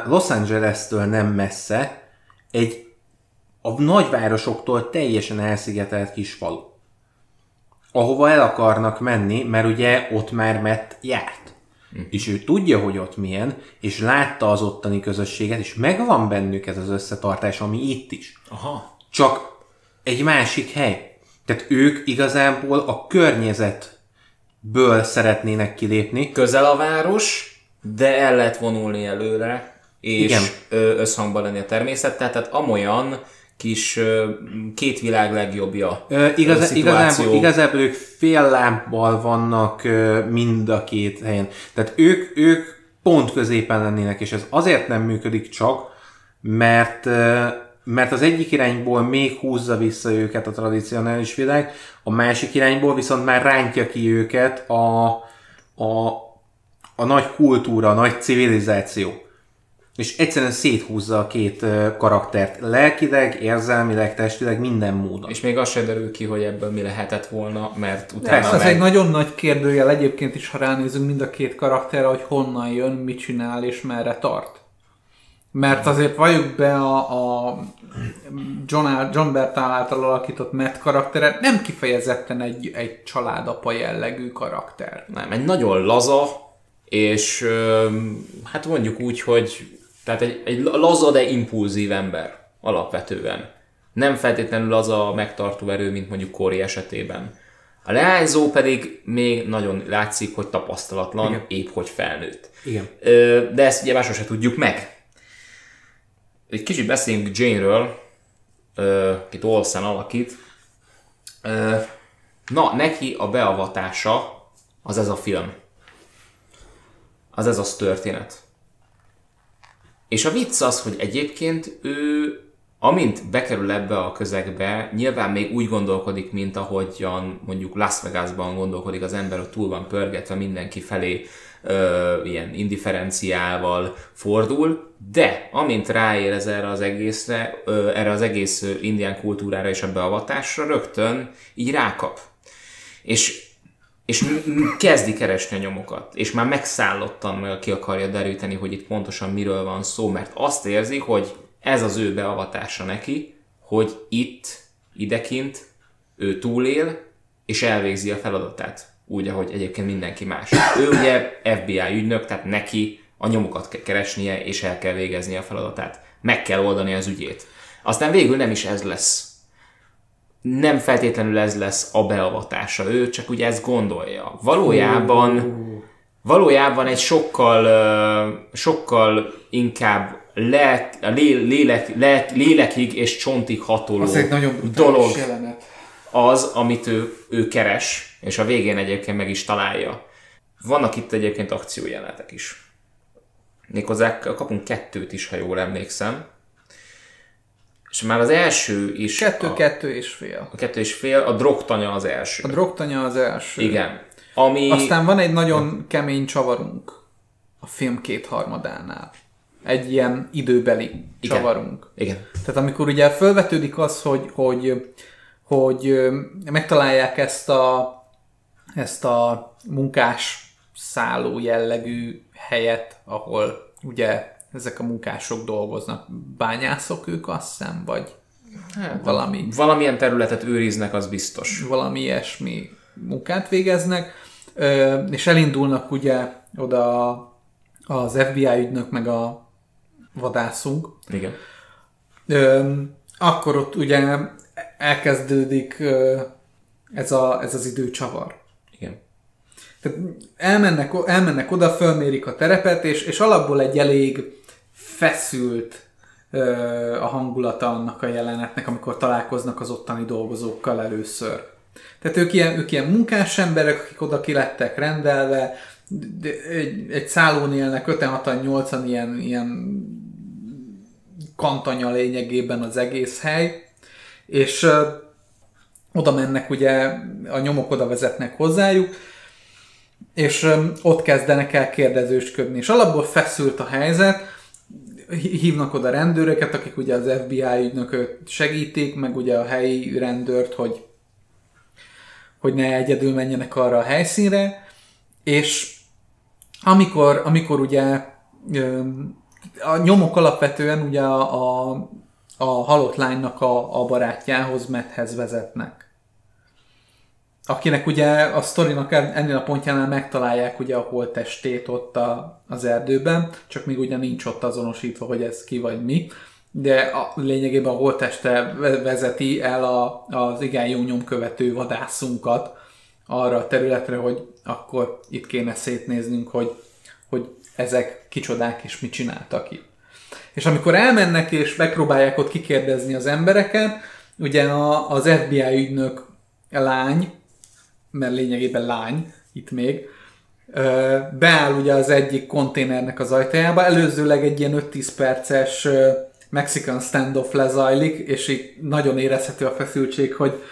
Los Angeles-től nem messze, egy a nagyvárosoktól teljesen elszigetelt kis falu ahova el akarnak menni, mert ugye ott már Matt járt. Hm. És ő tudja, hogy ott milyen, és látta az ottani közösséget, és megvan bennük ez az összetartás, ami itt is. Aha. Csak egy másik hely. Tehát ők igazából a környezetből szeretnének kilépni. Közel a város, de el lehet vonulni előre, és Igen. összhangban lenni a természettel, tehát amolyan kis két világ legjobbja Ö, igaz, szituáció. igazából, igazából ők fél lábbal vannak mind a két helyen. Tehát ők, ők pont középen lennének, és ez azért nem működik csak, mert, mert az egyik irányból még húzza vissza őket a tradicionális világ, a másik irányból viszont már rántja ki őket a, a, a nagy kultúra, a nagy civilizáció. És egyszerűen széthúzza a két karaktert lelkileg, érzelmileg, testileg, minden módon. És még az se derül ki, hogy ebből mi lehetett volna, mert utána ez meg... egy nagyon nagy kérdőjel egyébként is, ha ránézünk mind a két karakterre, hogy honnan jön, mit csinál és merre tart. Mert azért valljuk be a, a John, John Bertal által alakított Matt karaktere nem kifejezetten egy, egy családapa jellegű karakter. Nem, egy nagyon laza, és hát mondjuk úgy, hogy tehát egy, egy laza, de impulzív ember alapvetően. Nem feltétlenül az a megtartó erő, mint mondjuk Kóri esetében. A leányzó pedig még nagyon látszik, hogy tapasztalatlan, Igen. épp hogy felnőtt. Igen. De ezt ugye másról se tudjuk meg. Egy kicsit beszéljünk Jane-ről, akit Olsen alakít. Na, neki a beavatása az ez a film. Az ez az történet. És a vicc az, hogy egyébként ő, amint bekerül ebbe a közegbe, nyilván még úgy gondolkodik, mint ahogyan mondjuk Las Vegasban gondolkodik az ember, hogy túl van pörgetve mindenki felé ö, ilyen indiferenciával fordul, de amint ráérez erre az egészre, ö, erre az egész indián kultúrára és a beavatásra, rögtön így rákap. És és kezdi keresni a nyomokat, és már megszállottan meg ki akarja deríteni, hogy itt pontosan miről van szó, mert azt érzi, hogy ez az ő beavatása neki, hogy itt, idekint ő túlél, és elvégzi a feladatát, úgy, ahogy egyébként mindenki más. Ő ugye FBI ügynök, tehát neki a nyomokat kell keresnie, és el kell végeznie a feladatát. meg kell oldani az ügyét. Aztán végül nem is ez lesz. Nem feltétlenül ez lesz a beavatása, ő csak ugye ezt gondolja. Valójában, valójában egy sokkal, sokkal inkább lelk, lé- lélek, lélek, lélekig és csontig hatoló Az egy nagyon dolog jelenet. az, amit ő, ő keres, és a végén egyébként meg is találja. Vannak itt egyébként akciójelenetek is. Méghozzá kapunk kettőt is, ha jól emlékszem. És már az első is... Kettő, a, kettő és fél. a kettő és fél, a drogtanya az első. A drogtanya az első. Igen. Ami... Aztán van egy nagyon kemény csavarunk a film kétharmadánál. Egy ilyen időbeli Igen. csavarunk. Igen. Tehát amikor ugye felvetődik az, hogy, hogy, hogy megtalálják ezt a, ezt a munkás szálló jellegű helyet, ahol ugye ezek a munkások dolgoznak. Bányászok ők, azt hiszem, vagy Hát, valami Valamilyen területet őriznek, az biztos. valami ilyesmi munkát végeznek, és elindulnak ugye oda az FBI ügynök meg a vadászunk. Igen. Akkor ott ugye elkezdődik ez, a, ez az időcsavar. Igen. Tehát elmennek, elmennek oda, fölmérik a terepet, és, és alapból egy elég feszült ö, a hangulata annak a jelenetnek, amikor találkoznak az ottani dolgozókkal először. Tehát ők ilyen, ők ilyen munkás emberek, akik oda ki lettek rendelve, de egy, egy szállón élnek 5 6 an ilyen, ilyen kantanya lényegében az egész hely, és ö, oda mennek ugye, a nyomok oda vezetnek hozzájuk, és öm, ott kezdenek el kérdezősködni. És alapból feszült a helyzet, hívnak oda rendőröket, akik ugye az FBI ügynököt segítik, meg ugye a helyi rendőrt, hogy, hogy ne egyedül menjenek arra a helyszínre, és amikor, amikor ugye a nyomok alapvetően ugye a, a, a halott lánynak a, a barátjához, Matthez vezetnek akinek ugye a sztorinak en- ennél a pontjánál megtalálják ugye a holttestét ott a, az erdőben, csak még ugye nincs ott azonosítva, hogy ez ki vagy mi, de a, lényegében a holtteste ve- vezeti el a, az igen jó nyomkövető vadászunkat arra a területre, hogy akkor itt kéne szétnéznünk, hogy, hogy ezek kicsodák és mit csináltak itt. És amikor elmennek és megpróbálják ott kikérdezni az embereket, ugye a, az FBI ügynök lány, mert lényegében lány, itt még, beáll ugye az egyik konténernek az ajtajába, előzőleg egy ilyen 5-10 perces Mexican standoff lezajlik, és itt nagyon érezhető a feszültség, hogy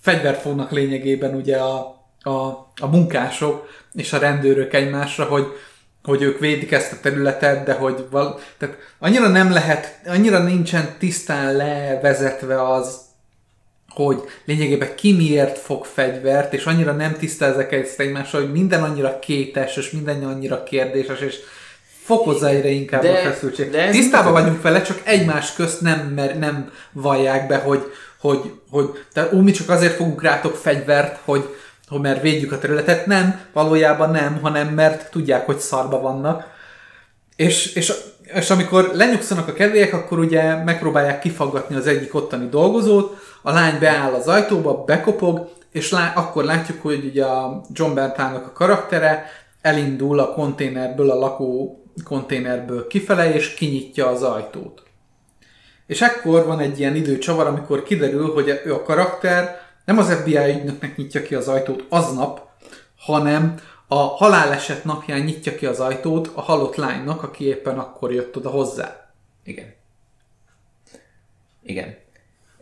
fegyvert fognak lényegében ugye a, a, a munkások és a rendőrök egymásra, hogy, hogy ők védik ezt a területet, de hogy val- tehát annyira nem lehet, annyira nincsen tisztán levezetve az, hogy lényegében ki miért fog fegyvert, és annyira nem tisztázzák ezt egymással, hogy minden annyira kétes, és minden annyira kérdéses, és fokozza egyre inkább De- a feszültség. de Tisztában vagyunk vele, csak egymás közt nem, mer, nem vallják be, hogy, hogy, hogy tehát, ó, mi csak azért fogunk rátok fegyvert, hogy, hogy mert védjük a területet. Nem, valójában nem, hanem mert tudják, hogy szarba vannak. És, és, és amikor lenyugszanak a kedvélyek, akkor ugye megpróbálják kifaggatni az egyik ottani dolgozót, a lány beáll az ajtóba, bekopog, és lá, akkor látjuk, hogy ugye a John Bertának a karaktere elindul a konténerből, a lakó konténerből kifele, és kinyitja az ajtót. És ekkor van egy ilyen időcsavar, amikor kiderül, hogy ő a karakter nem az FBI ügynöknek nyitja ki az ajtót aznap, hanem a haláleset napján nyitja ki az ajtót a halott lánynak, aki éppen akkor jött oda hozzá. Igen. Igen.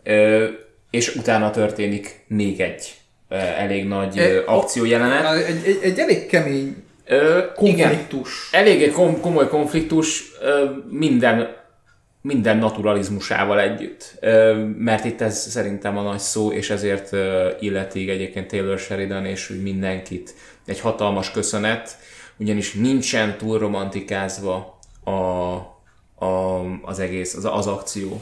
Ö, és utána történik még egy elég nagy E, akciójelenet. Egy, egy, egy elég kemény igen. konfliktus. Elég egy kom- komoly konfliktus minden, minden naturalizmusával együtt. Mert itt ez szerintem a nagy szó, és ezért ö, illeti egyébként Taylor Sheridan és úgy mindenkit egy hatalmas köszönet, ugyanis nincsen túl romantikázva a, a, az egész, az, az akció,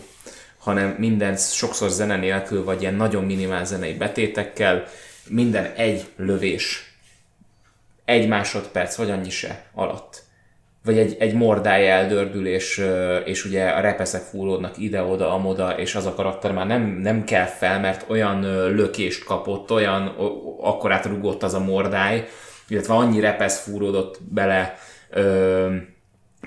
hanem minden sokszor zene nélkül, vagy ilyen nagyon minimál zenei betétekkel, minden egy lövés. Egy másodperc, vagy annyi se alatt. Vagy egy, egy mordály eldördül, és, és ugye a repeszek fúródnak ide-oda, amoda, és az a karakter már nem, nem kell fel, mert olyan lökést kapott, olyan akkorát rugott az a mordály, illetve annyi repesz fúródott bele ö,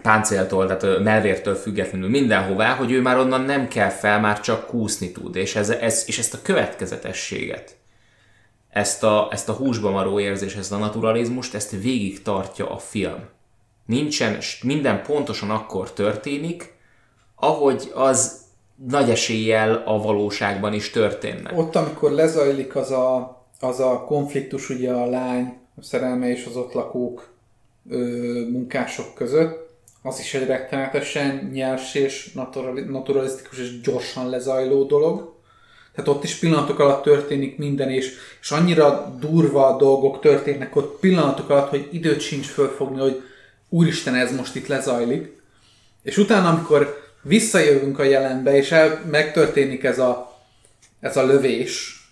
páncéltól, tehát melvértől függetlenül mindenhová, hogy ő már onnan nem kell fel, már csak kúszni tud, és, ez, ez, és ezt a következetességet, ezt a, ezt a húsba maró érzés, ezt a naturalizmust, ezt végig tartja a film. Nincsen, minden pontosan akkor történik, ahogy az nagy eséllyel a valóságban is történne. Ott, amikor lezajlik az a, az a konfliktus ugye a lány, a szerelme és az ott lakók ö, munkások között, az is egy rettenetesen nyers és naturalisztikus és gyorsan lezajló dolog. Tehát ott is pillanatok alatt történik minden, és, és annyira durva dolgok történnek ott pillanatok alatt, hogy időt sincs fölfogni, hogy úristen, ez most itt lezajlik. És utána, amikor visszajövünk a jelenbe, és el, megtörténik ez a, ez a lövés,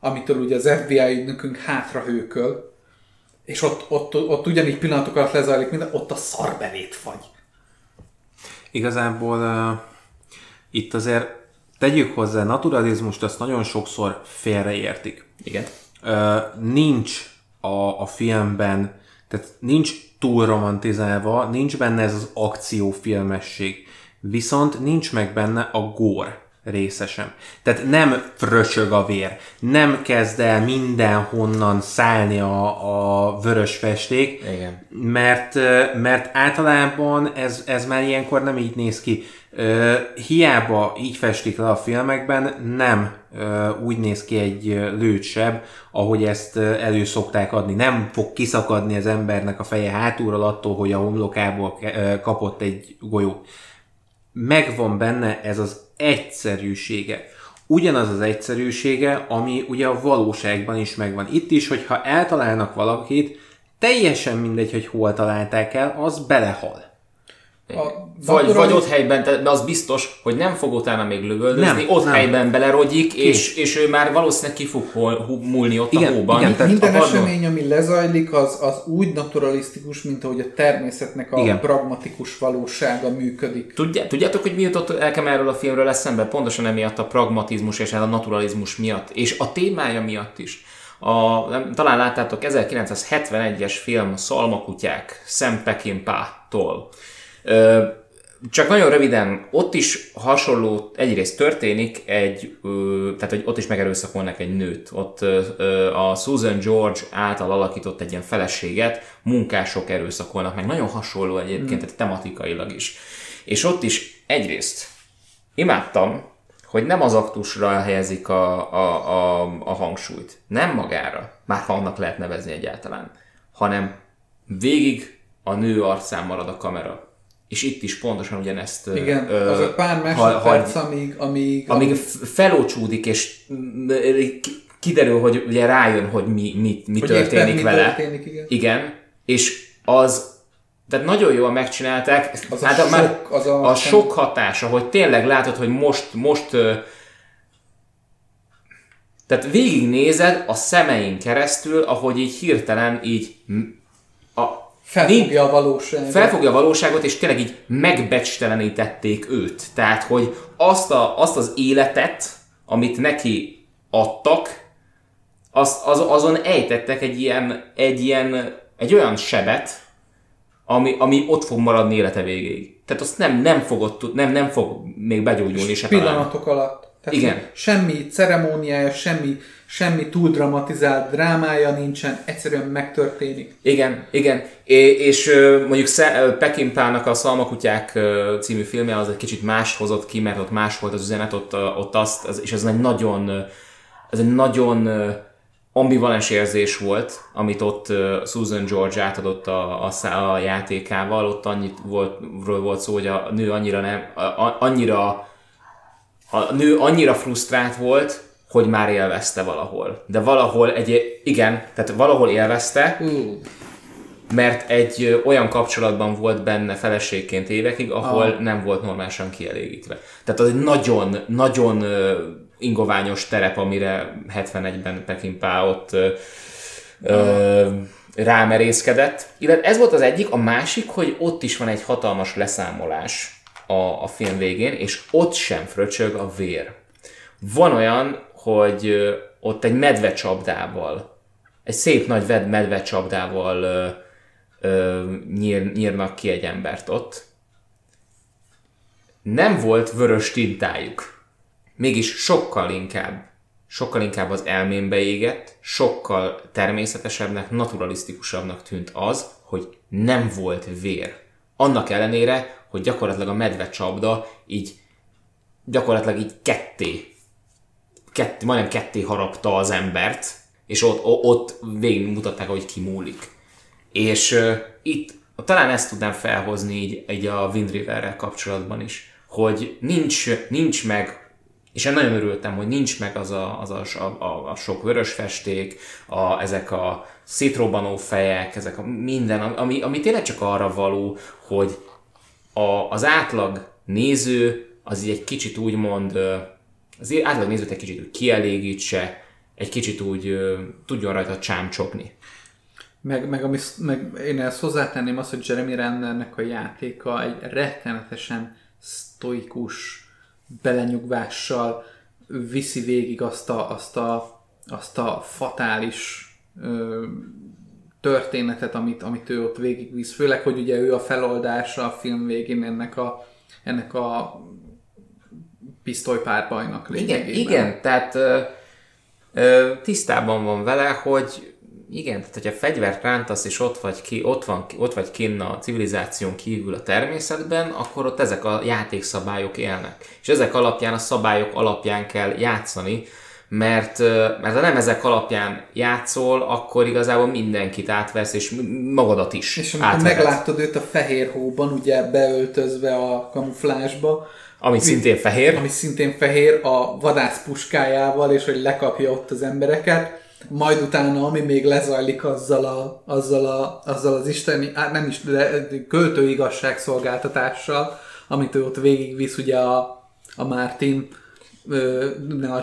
amitől ugye az FBI ügynökünk hátra hőköl, és ott, ott, ott ugyanígy pillanatok alatt lezajlik minden, ott a szarbelét fagy. Igazából uh, itt azért tegyük hozzá, naturalizmust azt nagyon sokszor félreértik. Igen. Uh, nincs a, a filmben, tehát nincs túl romantizálva, nincs benne ez az akciófilmesség. Viszont nincs meg benne a gór része sem. Tehát nem fröcsög a vér, nem kezd el mindenhonnan szállni a, a vörös festék, Igen. Mert, mert általában ez, ez már ilyenkor nem így néz ki. Hiába így festik le a filmekben, nem úgy néz ki egy lőtsebb, ahogy ezt elő szokták adni. Nem fog kiszakadni az embernek a feje hátulról attól, hogy a homlokából kapott egy golyó. Megvan benne ez az egyszerűsége. Ugyanaz az egyszerűsége, ami ugye a valóságban is megvan. Itt is, hogyha eltalálnak valakit, teljesen mindegy, hogy hol találták el, az belehal. A vagy, vagy ott helyben, de az biztos, hogy nem fog utána még lövöldözni, nem, ott nem. helyben belerogyik, és, és ő már valószínűleg ki fog hol, múlni ott igen, a hóban. Igen, tehát Minden a esemény, ami lezajlik, az, az úgy naturalisztikus, mint ahogy a természetnek a igen. pragmatikus valósága működik. Tudjá, tudjátok, hogy mi jutott elkem erről a filmről eszembe? Pontosan emiatt a pragmatizmus és a naturalizmus miatt, és a témája miatt is. A, talán láttátok 1971-es film Szalmakutyák Sam Peckinpah-tól csak nagyon röviden, ott is hasonló egyrészt történik egy, tehát hogy ott is megerőszakolnak egy nőt. Ott a Susan George által alakított egy ilyen feleséget munkások erőszakolnak meg. Nagyon hasonló egyébként, mm. tehát tematikailag is. És ott is egyrészt imádtam, hogy nem az aktusra helyezik a, a, a, a hangsúlyt, nem magára, már ha annak lehet nevezni egyáltalán, hanem végig a nő arcán marad a kamera és itt is pontosan ugyanezt... Igen, ö, az a pár másodperc, ha, amíg, amíg... Amíg felócsúdik, és kiderül, hogy ugye rájön, hogy mi, mi, mi hogy történik mi vele. Történik, igen. igen. És az tehát nagyon jól megcsinálták. Az hát a, sok, az a, a sok hatása, hogy tényleg látod, hogy most, most tehát végignézed a szemein keresztül, ahogy így hirtelen így a, Felfogja a valóságot. Felfogja a valóságot, és tényleg így megbecstelenítették őt. Tehát, hogy azt, a, azt az életet, amit neki adtak, azt, az, azon ejtettek egy ilyen, egy ilyen, egy olyan sebet, ami, ami ott fog maradni élete végéig. Tehát azt nem, nem, fogod, nem, nem fog még begyógyulni se Pillanatok talán. alatt. Tehát Igen. Semmi ceremóniája, semmi, semmi túl dramatizált drámája nincsen, egyszerűen megtörténik. Igen, igen. É, és mondjuk Pekinpának a Szalmakutyák című filmje az egy kicsit más hozott ki, mert ott más volt az üzenet, ott, ott azt, az, és ez egy nagyon, ez egy nagyon ambivalens érzés volt, amit ott Susan George átadott a, a, a játékával, ott annyit volt, volt szó, hogy a nő annyira nem, annyira a nő annyira frusztrált volt, hogy már élvezte valahol. De valahol egy, igen, tehát valahol élvezte, mert egy olyan kapcsolatban volt benne feleségként évekig, ahol ah. nem volt normálisan kielégítve. Tehát az egy nagyon, nagyon ingoványos terep, amire 71-ben Pekin ott uh. rámerészkedett. Illetve ez volt az egyik, a másik, hogy ott is van egy hatalmas leszámolás a, a film végén, és ott sem fröcsög a vér. Van olyan, hogy ott egy medvecsapdával, egy szép nagy ved- medvecsapdával ö, ö, nyír, nyírnak ki egy embert ott. Nem volt vörös tintájuk. Mégis sokkal inkább, sokkal inkább az elmémbe égett, sokkal természetesebbnek, naturalisztikusabbnak tűnt az, hogy nem volt vér. Annak ellenére, hogy gyakorlatilag a medvecsapda így gyakorlatilag így ketté ketté, majdnem ketté harapta az embert, és ott, ott végig mutatták, hogy kimúlik. És uh, itt talán ezt tudnám felhozni így, így a Wind Riverrel kapcsolatban is, hogy nincs, nincs meg, és én nagyon örültem, hogy nincs meg az a, az a, a, a sok vörös festék, a, ezek a szétrobbanó fejek, ezek a minden, ami, ami tényleg csak arra való, hogy a, az átlag néző az így egy kicsit úgymond, az átlag nézőt egy kicsit úgy kielégítse, egy kicsit úgy ö, tudjon rajta csámcsogni. Meg, meg, ami, meg én ezt hozzátenném azt, hogy Jeremy Rennernek a játéka egy rettenetesen sztoikus belenyugvással viszi végig azt a, azt a, azt a fatális ö, történetet, amit, amit ő ott végigvisz. Főleg, hogy ugye ő a feloldása a film végén ennek a, ennek a pisztolypárbajnak Igen, lényegében. igen, tehát ö, ö, tisztában van vele, hogy igen, tehát hogyha fegyvert rántasz, és ott vagy, ki, ott, van, ott vagy kinn a civilizáción kívül a természetben, akkor ott ezek a játékszabályok élnek. És ezek alapján, a szabályok alapján kell játszani, mert, mert ha nem ezek alapján játszol, akkor igazából mindenkit átvesz, és magadat is És amikor átvehet. megláttad őt a fehér hóban, ugye beöltözve a kamuflásba, Ami szintén fehér. ami szintén fehér, a vadász puskájával, és hogy lekapja ott az embereket, majd utána, ami még lezajlik azzal, a, azzal, a, azzal az isteni, hát nem is, de költő igazságszolgáltatással, amit ő ott végigvisz ugye a, a Mártin ö,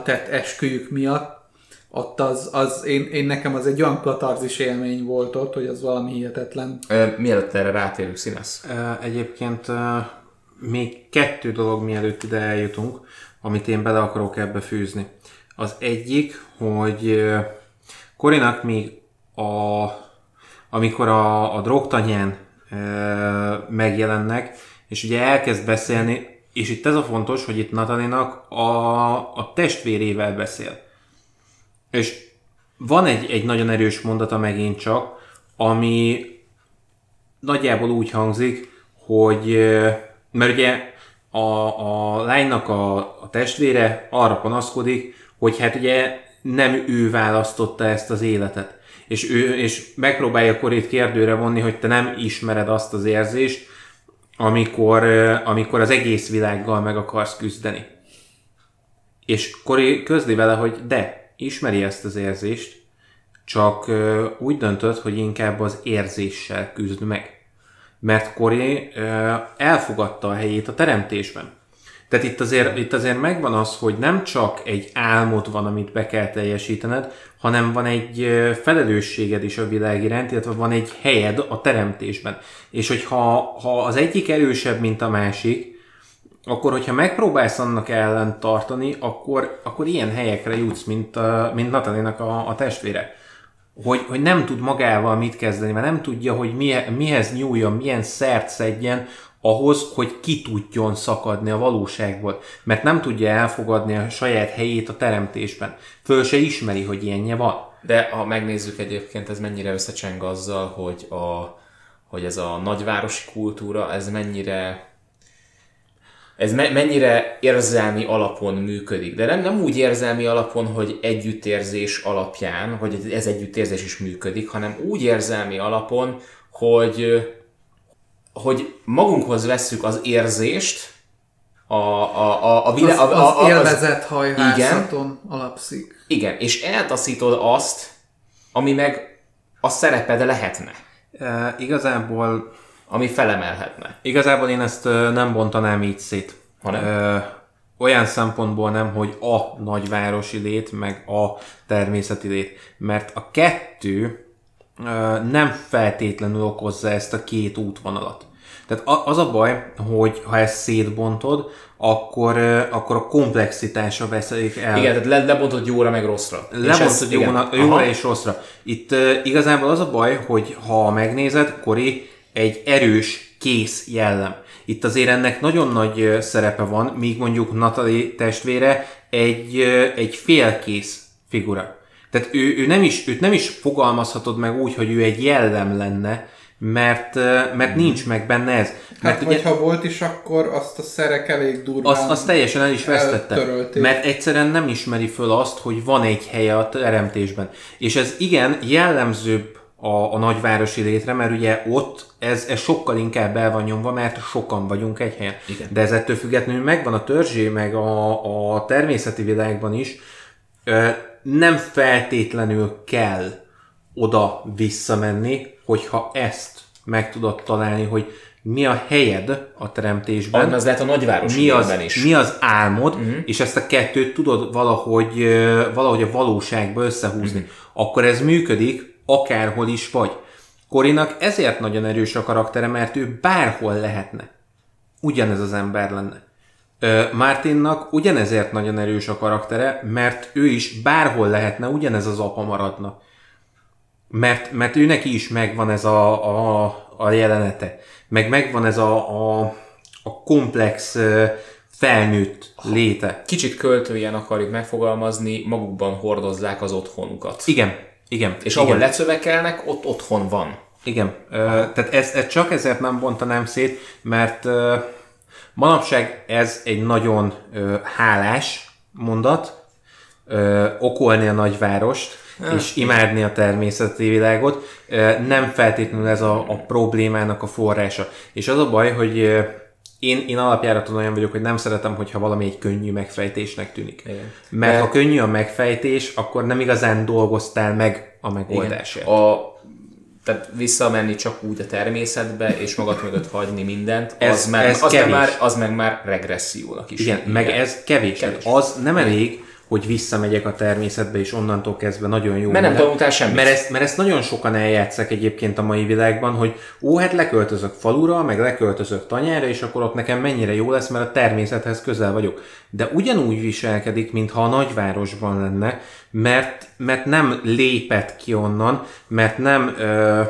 tett esküjük miatt, ott az, az én, én, nekem az egy olyan katarzis élmény volt ott, hogy az valami hihetetlen. Ö, Mielőtt erre rátérünk, színes. Egyébként még kettő dolog mielőtt ide eljutunk, amit én bele akarok ebbe fűzni. Az egyik, hogy Korinak még a, amikor a, a drogtanyán ö, megjelennek, és ugye elkezd beszélni, és itt ez a fontos, hogy itt Natalinak a, a testvérével beszél. És van egy, egy nagyon erős mondata megint csak, ami nagyjából úgy hangzik, hogy ö, mert ugye a, a lánynak a, a testvére arra panaszkodik, hogy hát ugye nem ő választotta ezt az életet. És, ő, és megpróbálja Korét kérdőre vonni, hogy te nem ismered azt az érzést, amikor, amikor az egész világgal meg akarsz küzdeni. És Kori közli vele, hogy de, ismeri ezt az érzést, csak úgy döntött, hogy inkább az érzéssel küzd meg. Mert Kori ö, elfogadta a helyét a teremtésben. Tehát itt azért, itt azért megvan az, hogy nem csak egy álmod van, amit be kell teljesítened, hanem van egy felelősséged is a világ iránt, illetve van egy helyed a teremtésben. És hogyha ha az egyik erősebb, mint a másik, akkor hogyha megpróbálsz annak ellen tartani, akkor, akkor ilyen helyekre jutsz, mint, mint Natalinak a, a testvére. Hogy, hogy nem tud magával mit kezdeni, mert nem tudja, hogy mi, mihez nyúljon, milyen szert szedjen ahhoz, hogy ki tudjon szakadni a valóságból. Mert nem tudja elfogadni a saját helyét a teremtésben. Föl se ismeri, hogy ilyenje van. De ha megnézzük egyébként, ez mennyire összecseng azzal, hogy, a, hogy ez a nagyvárosi kultúra, ez mennyire ez me- mennyire érzelmi alapon működik. De nem, nem úgy érzelmi alapon, hogy együttérzés alapján, hogy ez együttérzés is működik, hanem úgy érzelmi alapon, hogy, hogy magunkhoz vesszük az érzést, a, a, a, a, Az, vilá- a, a, az az, élvezett hajhászaton alapszik. igen, és eltaszítod azt, ami meg a szereped lehetne, E, igazából ami felemelhetne. Igazából én ezt nem bontanám így szét. Hanem? Ö, olyan szempontból nem, hogy a nagyvárosi lét, meg a természeti lét. Mert a kettő ö, nem feltétlenül okozza ezt a két útvonalat. Tehát az a baj, hogy ha ezt szétbontod, akkor, akkor a komplexitása veszik el. Igen, tehát le, lebontod jóra meg rosszra. Lebontod Aha. jóra és rosszra. Itt uh, igazából az a baj, hogy ha megnézed, Kori egy erős, kész jellem. Itt azért ennek nagyon nagy szerepe van, míg mondjuk Natalie testvére egy, egy félkész figura. Tehát ő, ő nem is, őt nem is fogalmazhatod meg úgy, hogy ő egy jellem lenne, mert, mert nincs meg benne ez. Mert Hát, hogyha volt is, akkor azt a szerek elég durván... azt, azt teljesen el is vesztette. eltörölték. Mert egyszerűen nem ismeri föl azt, hogy van egy helye a teremtésben. És ez igen jellemzőbb a, a nagyvárosi létre, mert ugye ott ez, ez sokkal inkább el van nyomva, mert sokan vagyunk egy helyen. Igen. De ez ettől függetlenül megvan a törzsé, meg a, a természeti világban is. Ö, nem feltétlenül kell oda visszamenni, hogyha ezt meg tudod találni, hogy mi a helyed a teremtésben, Az lehet a nagyváros mi az, is. mi az álmod, uh-huh. és ezt a kettőt tudod valahogy, valahogy a valóságba összehúzni. Uh-huh. Akkor ez működik, akárhol is vagy. Korinak ezért nagyon erős a karaktere, mert ő bárhol lehetne. Ugyanez az ember lenne. Ö, Martinnak ugyanezért nagyon erős a karaktere, mert ő is bárhol lehetne, ugyanez az apa maradna. Mert, mert ő neki is megvan ez a, a, a jelenete. Meg megvan ez a, a, a komplex felnőtt léte. Kicsit költőjen akarjuk megfogalmazni, magukban hordozzák az otthonukat. Igen, igen. És igen. ahol lecövekelnek, ott otthon van. Igen, ö, tehát ezt, ezt csak ezért nem bontanám szét, mert ö, manapság ez egy nagyon ö, hálás mondat, ö, okolni a nagyvárost, és imádni a természeti világot, ö, nem feltétlenül ez a, a problémának a forrása. És az a baj, hogy én, én alapjáraton olyan vagyok, hogy nem szeretem, hogyha valami egy könnyű megfejtésnek tűnik. Igen. Mert De- ha könnyű a megfejtés, akkor nem igazán dolgoztál meg a megoldásért. A, tehát visszamenni csak úgy a természetbe, és magad mögött hagyni mindent, Ez- az, meg, ez az, meg kevés. már, az meg már regressziónak is. Igen, meg ez. Kevés. kevés. Az nem elég, hogy visszamegyek a természetbe, és onnantól kezdve nagyon jó. Mert nem tanultál semmit. Mert ezt, mert ezt nagyon sokan eljátszák egyébként a mai világban, hogy ó, hát leköltözök falura, meg leköltözök tanyára, és akkor ott nekem mennyire jó lesz, mert a természethez közel vagyok. De ugyanúgy viselkedik, mintha a nagyvárosban lenne, mert, mert nem lépett ki onnan, mert nem, ö,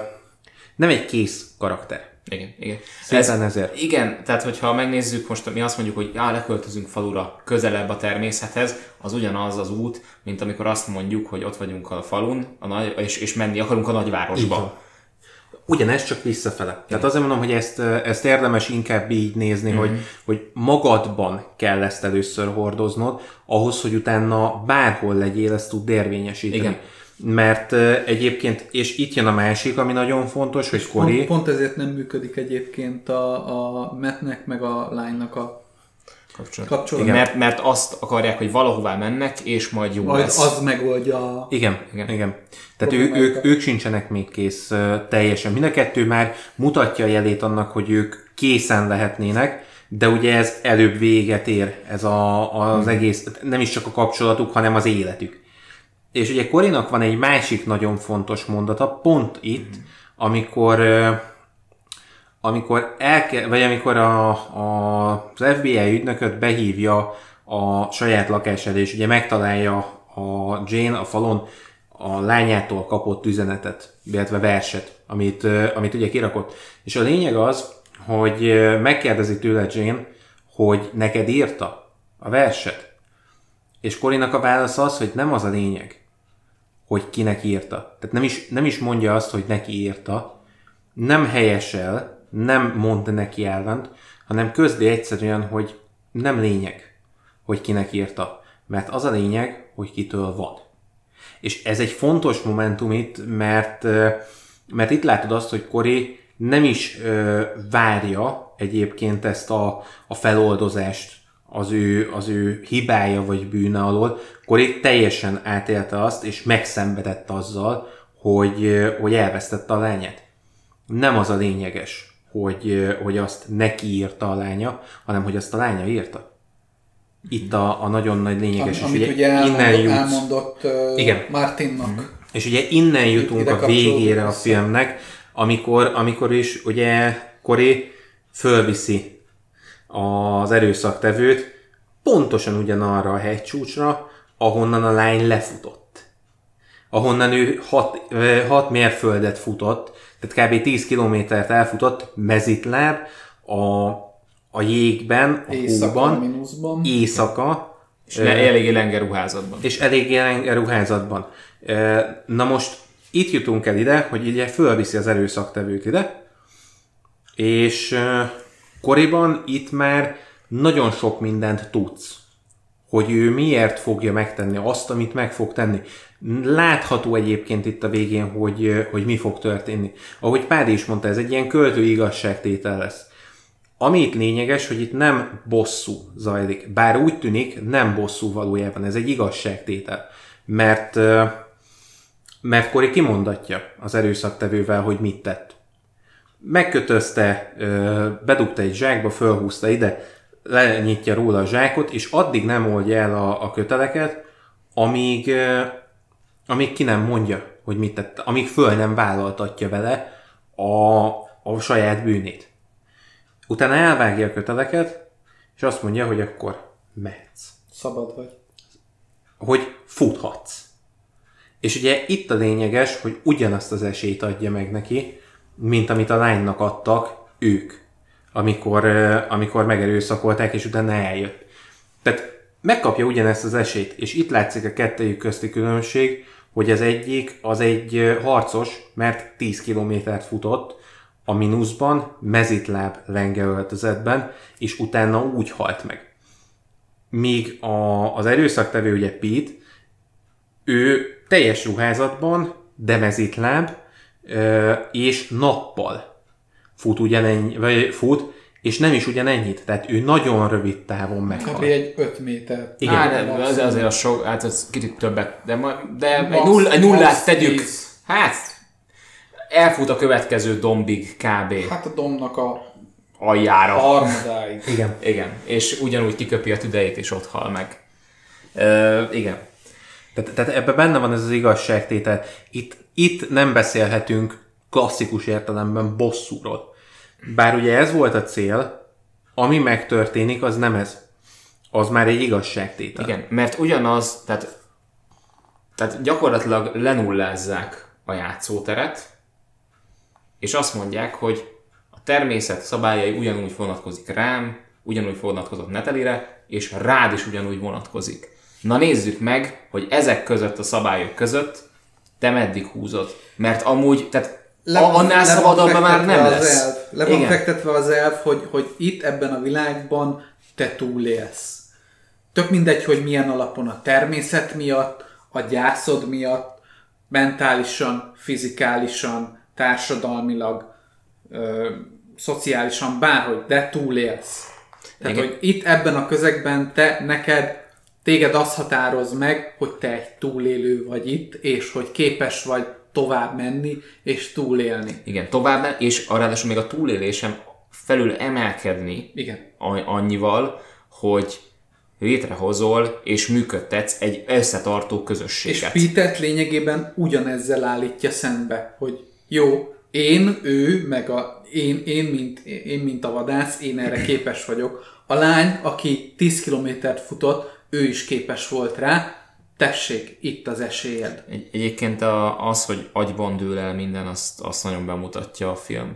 nem egy kész karakter. Igen, igen. Szépen ezért. Igen, tehát hogyha megnézzük, most mi azt mondjuk, hogy á, leköltözünk falura, közelebb a természethez, az ugyanaz az út, mint amikor azt mondjuk, hogy ott vagyunk a falun, a nagy, és, és menni akarunk a nagyvárosba. Ugyanez csak visszafele. Tehát azért mondom, hogy ezt, ezt érdemes inkább így nézni, mm. hogy, hogy magadban kell ezt először hordoznod, ahhoz, hogy utána bárhol legyél, ezt tud érvényesíteni. Igen. Mert egyébként, és itt jön a másik, ami nagyon fontos, hogy Kori, Pont, pont ezért nem működik egyébként a, a Mattnek meg a lánynak a Kapcsolat. kapcsolat. Igen. Mert, mert azt akarják, hogy valahová mennek, és majd jó Majd lesz. az megoldja a... Igen, Igen. igen. Tehát ő, ők, ők sincsenek még kész teljesen. Mind a kettő már mutatja a jelét annak, hogy ők készen lehetnének, de ugye ez előbb véget ér, ez a, az egész, nem is csak a kapcsolatuk, hanem az életük. És ugye Korinak van egy másik nagyon fontos mondata, pont itt, amikor ö, amikor elke, vagy amikor a, a, az FBI ügynököt behívja a saját lakására, és ugye megtalálja a Jane a falon a lányától kapott üzenetet, illetve verset, amit, amit ugye kirakott. És a lényeg az, hogy megkérdezi tőle Jane, hogy neked írta a verset. És Korinak a válasz az, hogy nem az a lényeg, hogy kinek írta. Tehát nem is, nem is mondja azt, hogy neki írta, nem helyesel, nem mond neki elvent, hanem közli egyszerűen, hogy nem lényeg, hogy kinek írta. Mert az a lényeg, hogy kitől van. És ez egy fontos momentum itt, mert, mert itt látod azt, hogy Kori nem is ö, várja egyébként ezt a, a feloldozást az ő, az ő hibája vagy bűne alól. Kori teljesen átélte azt, és megszenvedett azzal, hogy, hogy elvesztette a lányát. Nem az a lényeges, hogy, hogy azt neki írta a lánya, hanem hogy azt a lánya írta. Itt a, a nagyon nagy lényeges, Am, és ugye elmondott, innen jutsz. elmondott uh, Igen. Martinnak. És ugye innen jutunk a végére a filmnek, amikor, amikor is ugye Kori fölviszi az erőszaktevőt pontosan ugyanarra a hegycsúcsra, ahonnan a lány lefutott. Ahonnan ő 6 mérföldet futott, tehát kb. 10 kilométert elfutott mezitláb a, a jégben, a Éjszaka, hóban, mínuszban. éjszaka, És le, eléggé lenge ruházatban. és elég jelen ruházatban. Ö, Na most itt jutunk el ide, hogy ugye fölviszi az erőszaktevőt ide, és ö, Koriban itt már nagyon sok mindent tudsz, hogy ő miért fogja megtenni azt, amit meg fog tenni. Látható egyébként itt a végén, hogy, hogy mi fog történni. Ahogy Pádi is mondta, ez egy ilyen költő igazságtétel lesz. Ami itt lényeges, hogy itt nem bosszú zajlik. Bár úgy tűnik, nem bosszú valójában, ez egy igazságtétel. Mert, mert Kori kimondatja az erőszaktevővel, hogy mit tett. Megkötözte, bedugta egy zsákba, fölhúzta ide, lenyitja róla a zsákot, és addig nem oldja el a, a köteleket, amíg, amíg ki nem mondja, hogy mit tett, amíg föl nem vállaltatja vele a, a saját bűnét. Utána elvágja a köteleket, és azt mondja, hogy akkor mehetsz. Szabad vagy. Hogy futhatsz. És ugye itt a lényeges, hogy ugyanazt az esélyt adja meg neki, mint amit a lánynak adtak ők, amikor, amikor megerőszakolták, és utána eljött. Tehát megkapja ugyanezt az esélyt, és itt látszik a kettőjük közti különbség, hogy az egyik az egy harcos, mert 10 kilométert futott, a mínuszban, mezitláb lenge öltözetben, és utána úgy halt meg. Míg a, az erőszaktevő, ugye Pete, ő teljes ruházatban, de mezitláb, és nappal fut ugyanennyi, vagy fut, és nem is ugyanennyit. Tehát ő nagyon rövid távon Kb. meghal. egy 5 méter. Igen. Á, nem, az, azért az sok, hát az kicsit többet, de, ma, de egy, null, egy nullát max tegyük. tíz. Hát, elfut a következő dombig kb. Hát a domnak a aljára. harmadáig. Igen. Igen, és ugyanúgy kiköpi a tüdejét, és ott hal meg. Ö, igen. Tehát, tehát ebben benne van ez az igazságtétel. Itt, itt nem beszélhetünk klasszikus értelemben bosszúról. Bár ugye ez volt a cél, ami megtörténik, az nem ez. Az már egy igazságtétel. Igen, mert ugyanaz, tehát, tehát gyakorlatilag lenullázzák a játszóteret, és azt mondják, hogy a természet szabályai ugyanúgy vonatkozik rám, ugyanúgy vonatkozott Netelire, és rád is ugyanúgy vonatkozik. Na nézzük meg, hogy ezek között a szabályok között te meddig húzod. Mert amúgy, tehát Le van- annál szabadabban már nem lesz. Le van Igen. fektetve az elv, hogy, hogy itt ebben a világban te túlélsz. Tök mindegy, hogy milyen alapon a természet miatt, a gyászod miatt, mentálisan, fizikálisan, társadalmilag, ö, szociálisan, bárhogy, de túlélsz. Tehát, Igen. hogy itt ebben a közegben te, neked, téged az határoz meg, hogy te egy túlélő vagy itt, és hogy képes vagy tovább menni, és túlélni. Igen, tovább, és ráadásul még a túlélésem felül emelkedni Igen. annyival, hogy létrehozol és működtetsz egy összetartó És közösséget. Petert lényegében ugyanezzel állítja szembe, hogy jó, én, ő, meg a, én, én, mint, én, mint a vadász, én erre képes vagyok. A lány, aki 10 kilométert futott, ő is képes volt rá, tessék, itt az esélyed. Egy, egyébként a, az, hogy agyban dől el minden, azt, azt nagyon bemutatja a film.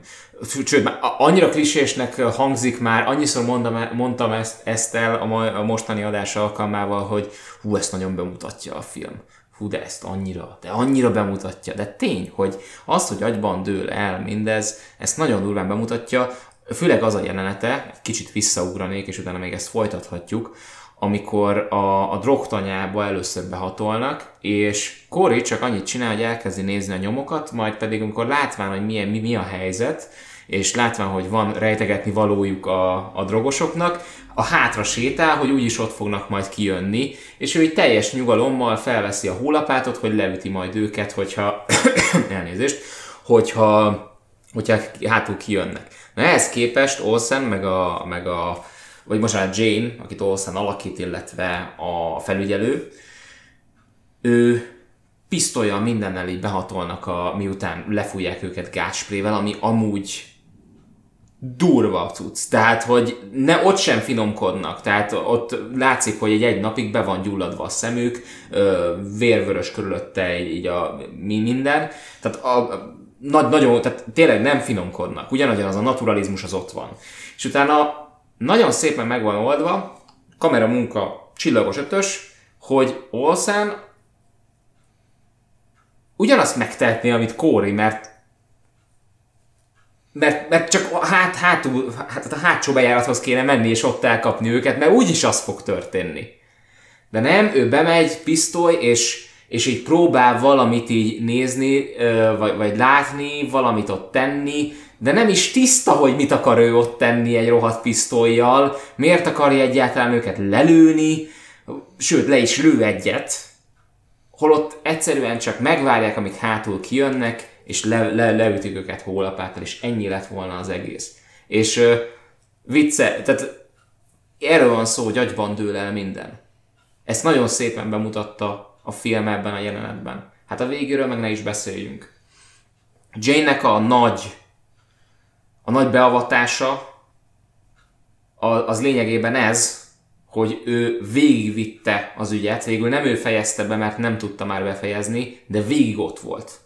Sőt, már annyira klisésnek hangzik már, annyiszor mondtam, mondtam ezt, ezt el a, ma, a mostani adás alkalmával, hogy hú, ezt nagyon bemutatja a film. Hú, de ezt annyira, de annyira bemutatja. De tény, hogy az, hogy agyban dől el mindez, ezt nagyon durván bemutatja, főleg az a jelenete, kicsit visszaugranék, és utána még ezt folytathatjuk, amikor a, a drogtanyába először behatolnak, és Cory csak annyit csinál, hogy elkezdi nézni a nyomokat, majd pedig amikor látván, hogy milyen, mi, mi a helyzet, és látván, hogy van rejtegetni valójuk a, a drogosoknak, a hátra sétál, hogy úgyis ott fognak majd kijönni, és ő így teljes nyugalommal felveszi a hólapátot, hogy leüti majd őket, hogyha, <coughs> elnézést, hogyha, hogyha hátul kijönnek. Na ehhez képest Olsen, meg a, meg a vagy most már Jane, akit Olsen alakít, illetve a felügyelő, ő pisztolyjal mindennel így behatolnak, a, miután lefújják őket gásprével, ami amúgy durva cucc. Tehát, hogy ne, ott sem finomkodnak. Tehát ott látszik, hogy egy, egy napig be van gyulladva a szemük, ö, vérvörös körülötte így a mi minden. Tehát a, nagy, nagyon, tehát tényleg nem finomkodnak. Ugyanagyan az a naturalizmus az ott van. És utána nagyon szépen meg van oldva, kamera munka csillagos ötös, hogy Olsen ugyanazt megtehetné, amit Kóri, mert mert, mert csak a, hát, hátul, hát a hátsó bejárathoz kéne menni és ott elkapni őket, mert úgyis az fog történni. De nem, ő bemegy, pisztoly, és, és így próbál valamit így nézni, vagy, vagy látni, valamit ott tenni, de nem is tiszta, hogy mit akar ő ott tenni egy rohadt pisztolyjal, miért akarja egyáltalán őket lelőni, sőt, le is lő egyet, holott egyszerűen csak megvárják, amíg hátul kijönnek, és le, le, leütik őket hólapáttal, és ennyi lett volna az egész. És uh, vicce, tehát erről van szó, hogy agyban dől el minden. Ezt nagyon szépen bemutatta a film ebben a jelenetben. Hát a végéről meg ne is beszéljünk. Jane-nek a nagy, a nagy beavatása az lényegében ez, hogy ő végigvitte az ügyet, végül nem ő fejezte be, mert nem tudta már befejezni, de végig ott volt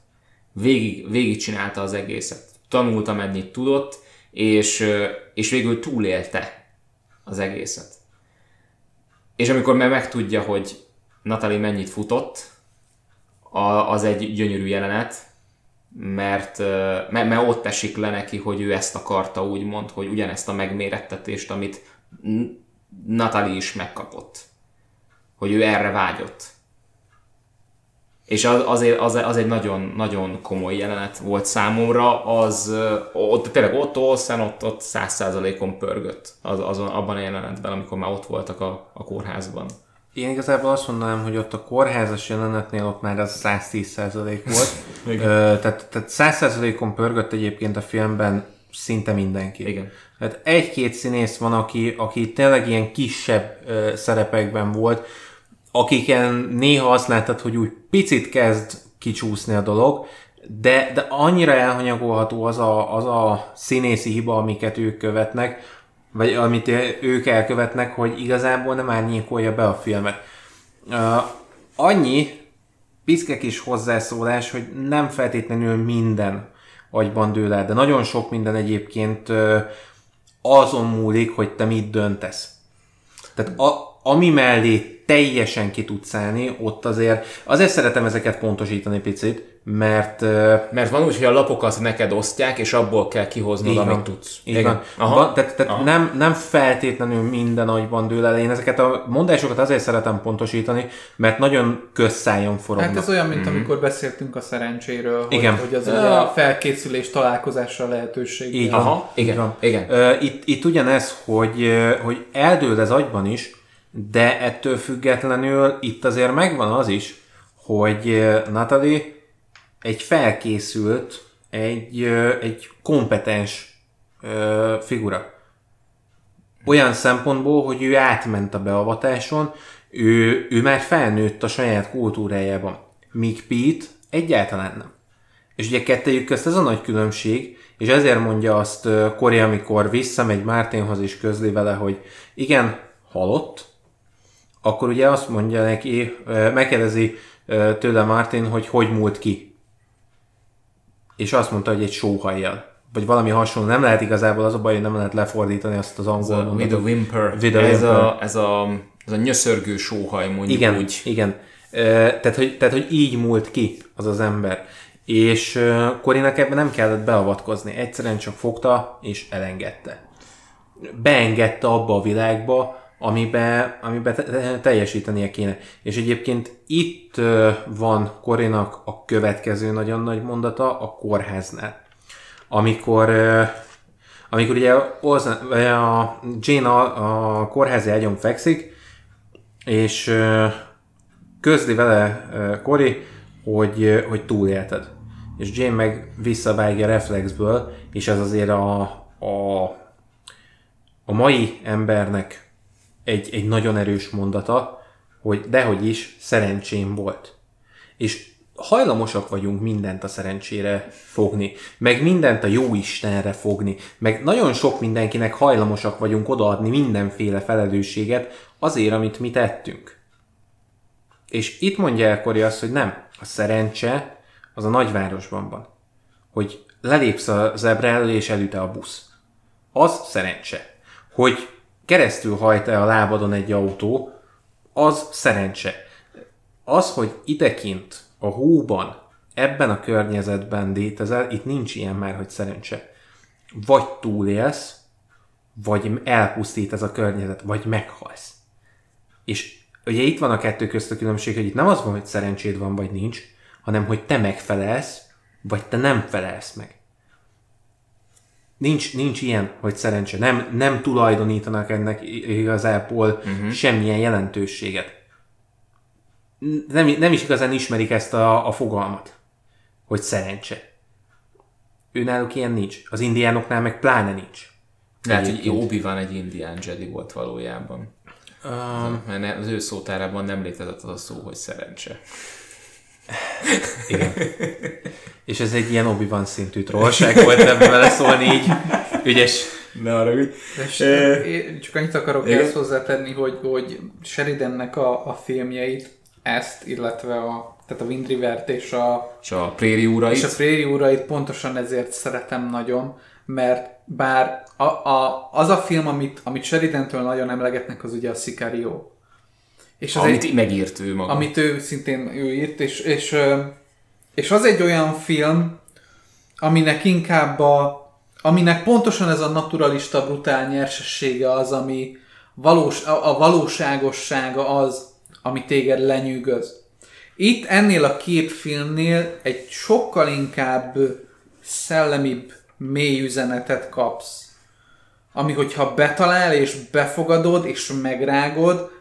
végig, végig csinálta az egészet. Tanult, amennyit tudott, és, és végül túlélte az egészet. És amikor meg megtudja, hogy Natalie mennyit futott, az egy gyönyörű jelenet, mert, mert, mert ott esik le neki, hogy ő ezt akarta úgymond, hogy ugyanezt a megmérettetést, amit Natalie is megkapott. Hogy ő erre vágyott. És az, azért, az, az egy nagyon, nagyon komoly jelenet volt számomra, az ott, tényleg ott Olsen ott, ott 100%-on pörgött az, azon, abban a jelenetben, amikor már ott voltak a, a kórházban. Én igazából azt mondanám, hogy ott a kórházas jelenetnél ott már az 110% volt. Ö, tehát, tehát 100%-on pörgött egyébként a filmben szinte mindenki. Igen. Tehát egy-két színész van, aki, aki tényleg ilyen kisebb ö, szerepekben volt, akiken néha azt látod, hogy úgy picit kezd kicsúszni a dolog, de, de annyira elhanyagolható az a, az a színészi hiba, amiket ők követnek, vagy amit ők elkövetnek, hogy igazából nem árnyékolja be a filmet. Uh, annyi piszke kis hozzászólás, hogy nem feltétlenül minden agyban dől el, de nagyon sok minden egyébként uh, azon múlik, hogy te mit döntesz. Tehát a, ami mellé teljesen ki tudsz állni, ott azért, azért szeretem ezeket pontosítani picit, mert... Mert van úgy, hogy a lapokat neked osztják, és abból kell kihoznod, amit van, tudsz. Így Igen. van. Aha. van tehát tehát Aha. Nem, nem feltétlenül minden agyban dől el. Én ezeket a mondásokat azért szeretem pontosítani, mert nagyon közszájon forognak. Hát ez olyan, mint mm-hmm. amikor beszéltünk a szerencséről, hogy, Igen. hogy az a felkészülés találkozásra lehetőség. Így van. Aha. Igen. Így van. Igen. Itt, itt ugyanez, hogy, hogy eldől ez agyban is, de ettől függetlenül itt azért megvan az is, hogy Natalie egy felkészült, egy, egy kompetens figura. Olyan szempontból, hogy ő átment a beavatáson, ő, ő már felnőtt a saját kultúrájában, míg Pete egyáltalán nem. És ugye kettejük közt ez a nagy különbség, és ezért mondja azt Kori, amikor visszamegy Márténhoz és közli vele, hogy igen, halott, akkor ugye azt mondja neki, megkérdezi tőle Martin, hogy hogy múlt ki. És azt mondta, hogy egy sóhajjal. Vagy valami hasonló. Nem lehet igazából, az a baj, hogy nem lehet lefordítani azt az angol mondatot. With a whimper. With a ez, whimper. A, ez, a, ez a nyöszörgő sóhaj, mondjuk igen, úgy. Igen, tehát hogy, tehát, hogy így múlt ki az az ember. És Korinak ebben nem kellett beavatkozni. Egyszerűen csak fogta és elengedte. Beengedte abba a világba, amiben, amiben teljesítenie kéne. És egyébként itt van Korinak a következő nagyon nagy mondata a kórháznál. Amikor amikor ugye a Jane a, a kórházi ágyon fekszik, és közli vele Kori, hogy, hogy túlélted. És Jane meg visszavágja reflexből, és ez azért a, a, a mai embernek egy, egy nagyon erős mondata, hogy dehogy is szerencsém volt. És hajlamosak vagyunk mindent a szerencsére fogni, meg mindent a jó Istenre fogni, meg nagyon sok mindenkinek hajlamosak vagyunk odaadni mindenféle felelősséget azért, amit mi tettünk. És itt mondja el Kori azt, hogy nem, a szerencse az a nagyvárosban van. Hogy lelépsz a zebra elő és elüte a busz. Az szerencse. Hogy keresztül hajt-e a lábadon egy autó, az szerencse. Az, hogy idekint, a hóban, ebben a környezetben létezel, itt nincs ilyen már, hogy szerencse. Vagy túlélsz, vagy elpusztít ez a környezet, vagy meghalsz. És ugye itt van a kettő közt a különbség, hogy itt nem az van, hogy szerencséd van, vagy nincs, hanem hogy te megfelelsz, vagy te nem felelsz meg. Nincs, nincs ilyen, hogy szerencse. Nem, nem tulajdonítanak ennek igazából uh-huh. semmilyen jelentőséget. Nem, nem is igazán ismerik ezt a, a fogalmat, hogy szerencse. Ő náluk ilyen nincs. Az indiánoknál meg pláne nincs. Lehet, hogy obi van egy indián Jedi volt valójában. Um, Mert az ő szótárában nem létezett az a szó, hogy szerencse. Igen. És ez egy ilyen obi van szintű trollság volt ebben vele szólni így ügyes. Ne arra, hogy... Én csak annyit akarok Igen? ezt hozzátenni, hogy, hogy Sheridannek a, a filmjeit, ezt, illetve a, tehát a Wind River-t és a, és a Préri úrait. És a Préri úrait pontosan ezért szeretem nagyon, mert bár a, a, az a film, amit, amit Sheridan-től nagyon emlegetnek, az ugye a Sicario. És az amit egy, megírt ő maga. Amit ő szintén ő írt, és, és, és az egy olyan film, aminek inkább a, aminek pontosan ez a naturalista, brutál nyersessége az, ami valós, a, a valóságossága az, ami téged lenyűgöz. Itt ennél a két filmnél egy sokkal inkább szellemibb mély üzenetet kapsz. Ami, hogyha betalál, és befogadod, és megrágod,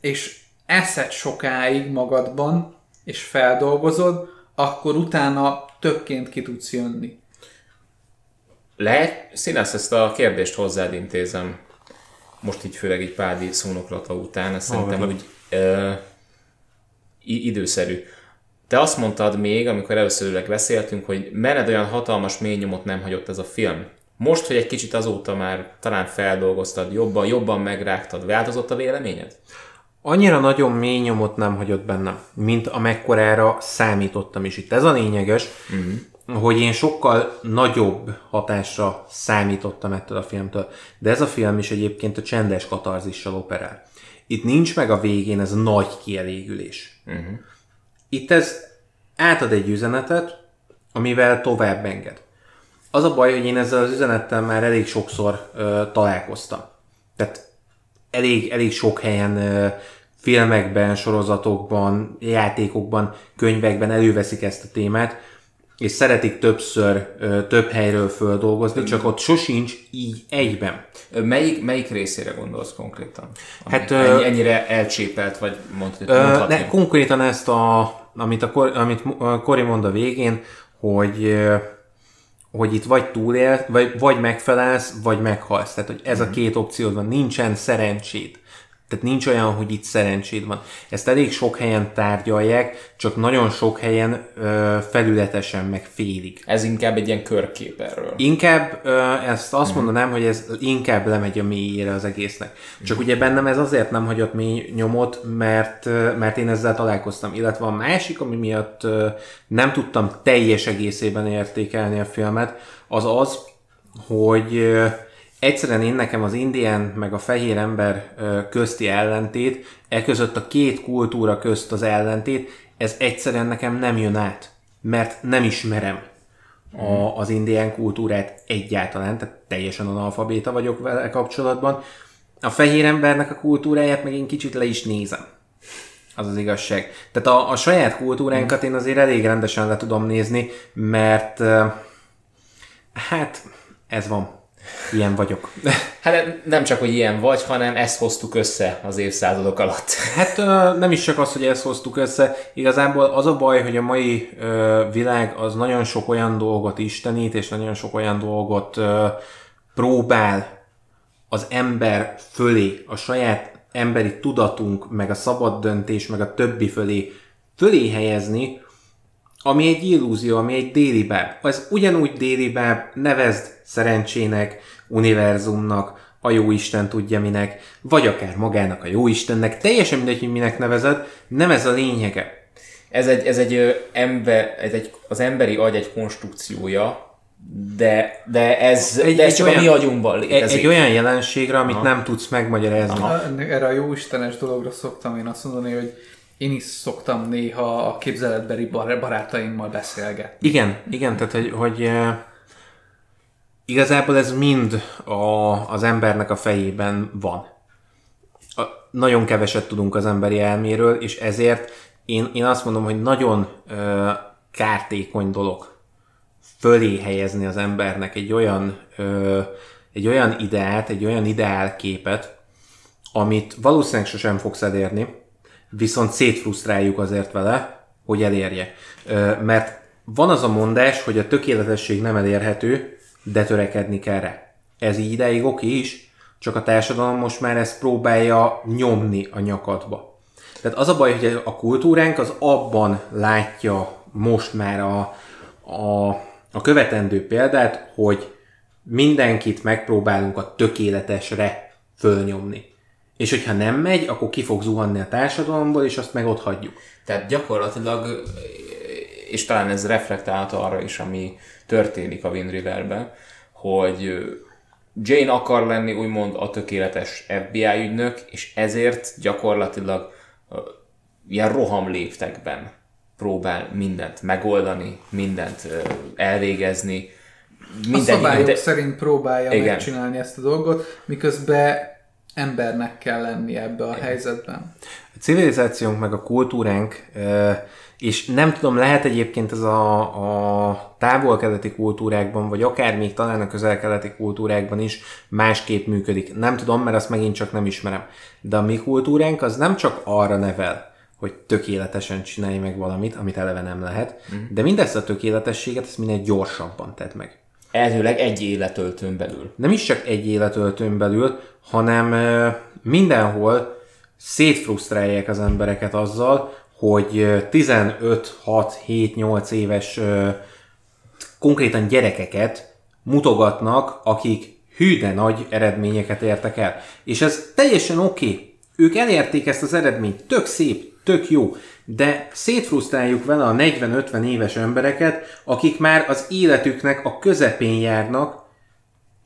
és eszed sokáig magadban, és feldolgozod, akkor utána többként ki tudsz jönni. Lehet, színes ezt a kérdést hozzád intézem. Most így főleg egy Pádi szónoklata után, ezt szerintem úgy ö, időszerű. Te azt mondtad még, amikor először beszéltünk, hogy mened olyan hatalmas mély nyomot nem hagyott ez a film. Most, hogy egy kicsit azóta már talán feldolgoztad, jobban, jobban megrágtad, változott a véleményed? Annyira nagyon mély nyomot nem hagyott bennem, mint amekkorára számítottam is. Itt ez a lényeges, uh-huh. hogy én sokkal nagyobb hatásra számítottam ettől a filmtől. De ez a film is egyébként a csendes katarzissal operál. Itt nincs meg a végén ez a nagy kielégülés. Uh-huh. Itt ez átad egy üzenetet, amivel tovább enged. Az a baj, hogy én ezzel az üzenettel már elég sokszor ö, találkoztam. Tehát elég, elég sok helyen filmekben, sorozatokban, játékokban, könyvekben előveszik ezt a témát, és szeretik többször, több helyről földolgozni, csak ott sosincs így egyben. Melyik, melyik részére gondolsz konkrétan? Hát, ennyi, ennyire elcsépelt, vagy mondhatni? Ne, konkrétan ezt, a, amit, a, amit Kori mond a végén, hogy hogy itt vagy túlél, vagy, vagy megfelelsz, vagy meghalsz. Tehát, hogy ez a mhm. két opciód van. Nincsen szerencséd. Tehát nincs olyan, hogy itt szerencséd van. Ezt elég sok helyen tárgyalják, csak nagyon sok helyen ö, felületesen meg félig. Ez inkább egy ilyen körkép erről. Inkább ö, ezt azt uh-huh. mondanám, hogy ez inkább lemegy a mélyére az egésznek. Csak uh-huh. ugye bennem ez azért nem hagyott mély nyomot, mert, mert én ezzel találkoztam. Illetve a másik, ami miatt ö, nem tudtam teljes egészében értékelni a filmet, az az, hogy ö, egyszerűen én nekem az indián meg a fehér ember közti ellentét, e között a két kultúra közt az ellentét, ez egyszerűen nekem nem jön át, mert nem ismerem a, az indián kultúrát egyáltalán, tehát teljesen analfabéta vagyok vele kapcsolatban. A fehér embernek a kultúráját meg én kicsit le is nézem. Az az igazság. Tehát a, a saját kultúránkat én azért elég rendesen le tudom nézni, mert hát ez van Ilyen vagyok. Hát nem csak, hogy ilyen vagy, hanem ezt hoztuk össze az évszázadok alatt. Hát nem is csak az, hogy ezt hoztuk össze. Igazából az a baj, hogy a mai világ az nagyon sok olyan dolgot istenít, és nagyon sok olyan dolgot próbál az ember fölé, a saját emberi tudatunk, meg a szabad döntés, meg a többi fölé, fölé helyezni, ami egy illúzió, ami egy déli báb. Az ugyanúgy déli báb, nevezd szerencsének, univerzumnak, a jó Isten tudja minek, vagy akár magának a jó Istennek, teljesen mindegy, hogy minek nevezed, nem ez a lényege. Ez egy, ez egy, ö, ember, ez egy az emberi agy egy konstrukciója, de, de ez, egy, de ez csak olyan, a mi agyunkban egy, létezik. egy olyan jelenségre, amit Aha. nem tudsz megmagyarázni. Aha. Erre a jó istenes dologra szoktam én azt mondani, hogy én is szoktam néha a képzeletbeli bar- barátaimmal beszélgetni. Igen, igen, tehát hogy, hogy eh, igazából ez mind a, az embernek a fejében van. A, nagyon keveset tudunk az emberi elméről, és ezért én, én azt mondom, hogy nagyon ö, kártékony dolog fölé helyezni az embernek egy olyan, ö, egy olyan ideát, egy olyan ideálképet, amit valószínűleg sosem fogsz elérni, viszont szétfrusztráljuk azért vele, hogy elérje. Mert van az a mondás, hogy a tökéletesség nem elérhető, de törekedni kell rá. Ez így ideig oké is, csak a társadalom most már ezt próbálja nyomni a nyakadba. Tehát az a baj, hogy a kultúránk az abban látja most már a, a, a követendő példát, hogy mindenkit megpróbálunk a tökéletesre fölnyomni. És hogyha nem megy, akkor ki fog zuhanni a társadalomból, és azt meg ott hagyjuk. Tehát gyakorlatilag, és talán ez reflektálhat arra is, ami történik a Wind Riverben, hogy Jane akar lenni úgymond a tökéletes FBI ügynök, és ezért gyakorlatilag ilyen roham léptekben próbál mindent megoldani, mindent elvégezni. a szabályok de... szerint próbálja Igen. megcsinálni ezt a dolgot, miközben embernek kell lenni ebbe a helyzetben. A civilizációnk meg a kultúránk és nem tudom, lehet egyébként ez a, a távol-keleti kultúrákban, vagy akár még talán a közel-keleti kultúrákban is másképp működik. Nem tudom, mert azt megint csak nem ismerem. De a mi kultúránk az nem csak arra nevel, hogy tökéletesen csinálj meg valamit, amit eleve nem lehet, mm. de mindezt a tökéletességet, ezt minél gyorsabban tedd meg. Elvileg egy életöltön belül. Nem is csak egy életöltön belül, hanem mindenhol szétfrusztrálják az embereket azzal, hogy 15, 6, 7, 8 éves konkrétan gyerekeket mutogatnak, akik hű nagy eredményeket értek el. És ez teljesen oké. Okay. Ők elérték ezt az eredményt, tök szép, tök jó, de szétfrusztráljuk vele a 40-50 éves embereket, akik már az életüknek a közepén járnak,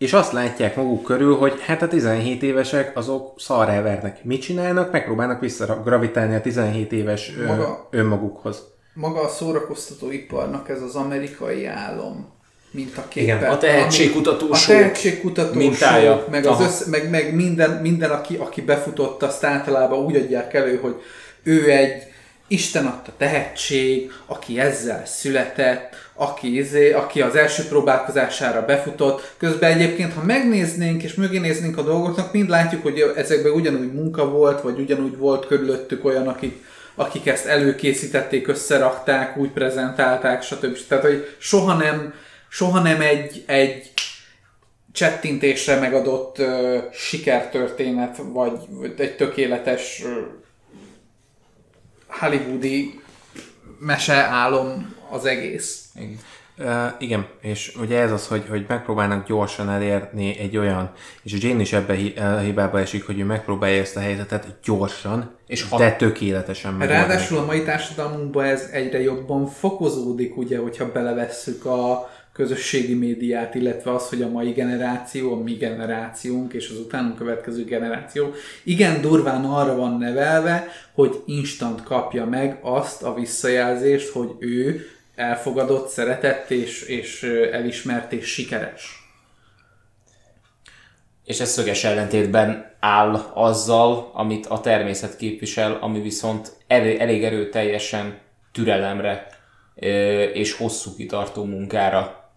és azt látják maguk körül, hogy hát a 17 évesek azok szarrá vernek. Mit csinálnak? Megpróbálnak visszagravitálni a 17 éves maga, önmagukhoz. Maga a szórakoztató iparnak ez az amerikai álom mint a képen. Igen, a tehetségkutató A tehetségkutató mintája. Meg, az össze, meg, meg minden, minden aki, aki befutott, azt általában úgy adják elő, hogy ő egy Isten adta tehetség, aki ezzel született, aki, izé, aki az első próbálkozására befutott. Közben egyébként, ha megnéznénk és mögé néznénk a dolgoknak, mind látjuk, hogy ezekben ugyanúgy munka volt, vagy ugyanúgy volt körülöttük olyan, akik, akik ezt előkészítették, összerakták, úgy prezentálták, stb. Tehát, hogy soha nem, soha nem egy, egy csettintésre megadott uh, sikertörténet, vagy, egy tökéletes uh, hollywoodi mese álom az egész. Igen. Uh, igen, és ugye ez az, hogy, hogy megpróbálnak gyorsan elérni egy olyan, és Jane is ebbe a hibába esik, hogy ő megpróbálja ezt a helyzetet gyorsan, és de tökéletesen megoldani. Ráadásul a mai társadalmunkban ez egyre jobban fokozódik, ugye, hogyha belevesszük a közösségi médiát, illetve az, hogy a mai generáció, a mi generációnk és az utánunk következő generáció igen durván arra van nevelve, hogy instant kapja meg azt a visszajelzést, hogy ő elfogadott, szeretett és, és elismert és sikeres. És ez szöges ellentétben áll azzal, amit a természet képvisel, ami viszont elég, elég erőteljesen türelemre és hosszú kitartó munkára,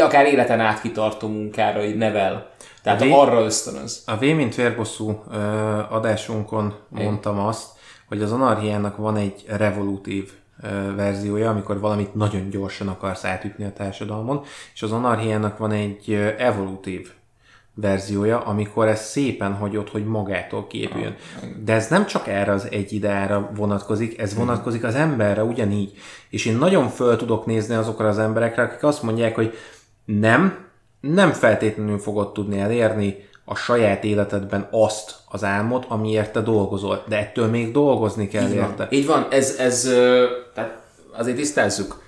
akár életen át kitartó munkára nevel. Tehát a v, arra ösztönöz. A V mint vérbosszú adásunkon mondtam azt, hogy az anarchiának van egy revolutív verziója, amikor valamit nagyon gyorsan akarsz átütni a társadalmon, és az anarchiának van egy evolutív verziója, amikor ez szépen hagyott, hogy magától képüljön. De ez nem csak erre az egy idára vonatkozik, ez vonatkozik az emberre ugyanígy. És én nagyon föl tudok nézni azokra az emberekre, akik azt mondják, hogy nem, nem feltétlenül fogod tudni elérni a saját életedben azt az álmot, amiért te dolgozol. De ettől még dolgozni kell Így van. érte. Így van, ez, ez tehát azért tisztázzuk.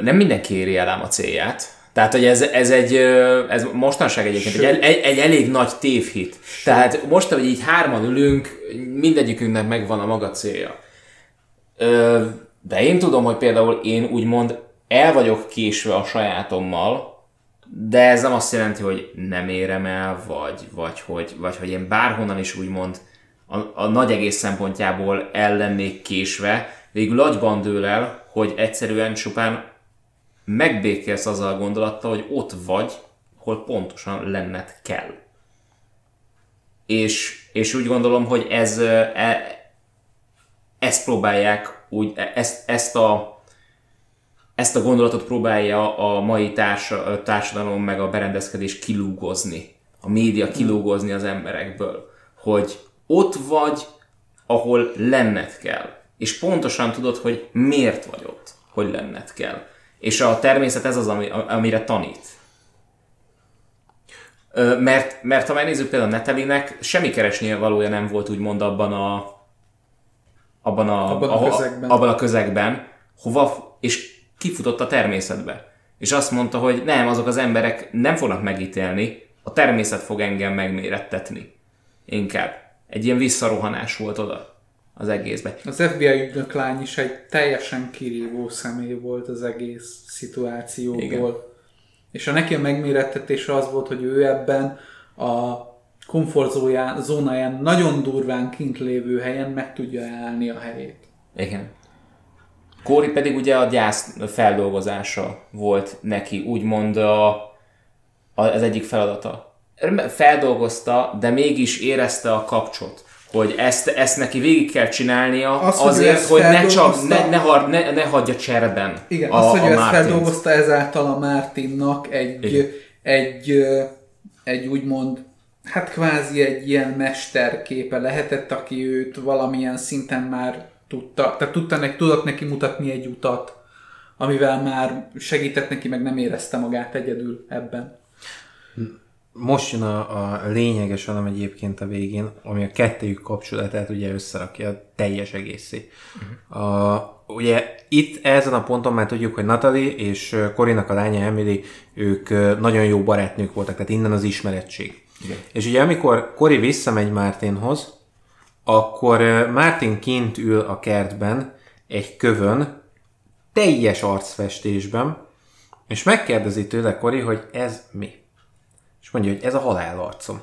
Nem mindenki éri el ám a célját. Tehát, hogy ez, ez egy, ez mostanság egyébként egy, egy, egy, elég nagy tévhit. Tehát most, hogy így hárman ülünk, mindegyikünknek megvan a maga célja. De én tudom, hogy például én úgymond el vagyok késve a sajátommal, de ez nem azt jelenti, hogy nem érem el, vagy, vagy, hogy, vagy hogy én bárhonnan is úgymond a, a nagy egész szempontjából el lennék késve, végül agyban dől el, hogy egyszerűen csupán megbékélsz azzal a gondolattal, hogy ott vagy, hol pontosan lenned kell. És, és úgy gondolom, hogy ez, ö, e, ezt próbálják úgy, e- ezt, ezt a ezt a gondolatot próbálja a mai társ, társadalom meg a berendezkedés kilúgozni. A média kilúgozni az emberekből. Hogy ott vagy, ahol lenned kell. És pontosan tudod, hogy miért vagy ott, hogy lenned kell. És a természet ez az, ami, amire tanít. Mert, mert ha megnézzük például Netelinek, semmi keresnie valója nem volt úgymond abban a abban a, Abban a ahol- közegben. abban a közegben, hova, és kifutott a természetbe. És azt mondta, hogy nem, azok az emberek nem fognak megítélni, a természet fog engem megmérettetni. Inkább. Egy ilyen visszarohanás volt oda az egészbe. Az FBI ügynök lány is egy teljesen kirívó személy volt az egész szituációból. Igen. És a neki a megmérettetése az volt, hogy ő ebben a komfortzóján, zónáján nagyon durván kint lévő helyen meg tudja állni a helyét. Igen. Kóri pedig ugye a gyász feldolgozása volt neki, úgymond a, a, az egyik feladata. Feldolgozta, de mégis érezte a kapcsot, hogy ezt, ezt neki végig kell csinálnia Az, hogy ő azért, ezt hogy ne, csak, ne, ne, har, ne, ne hagyja cserben Igen, a, azt, hogy a ő ezt Martint. feldolgozta ezáltal a Mártinnak egy, Igen. egy, egy úgymond, hát kvázi egy ilyen mesterképe lehetett, aki őt valamilyen szinten már tudta, tehát tudta neki, tudott neki mutatni egy utat, amivel már segített neki, meg nem érezte magát egyedül ebben. Most jön a, a lényeges velem egyébként a végén, ami a kettőjük kapcsolatát ugye összerakja a teljes egészé. Uh-huh. A, ugye itt ezen a ponton már tudjuk, hogy Natalie és Korinak a lánya Emily, ők nagyon jó barátnők voltak, tehát innen az ismerettség. Igen. És ugye amikor Kori visszamegy Martinhoz, akkor Martin kint ül a kertben, egy kövön, teljes arcfestésben, és megkérdezi tőle Kori, hogy ez mi? És mondja, hogy ez a halál arcom.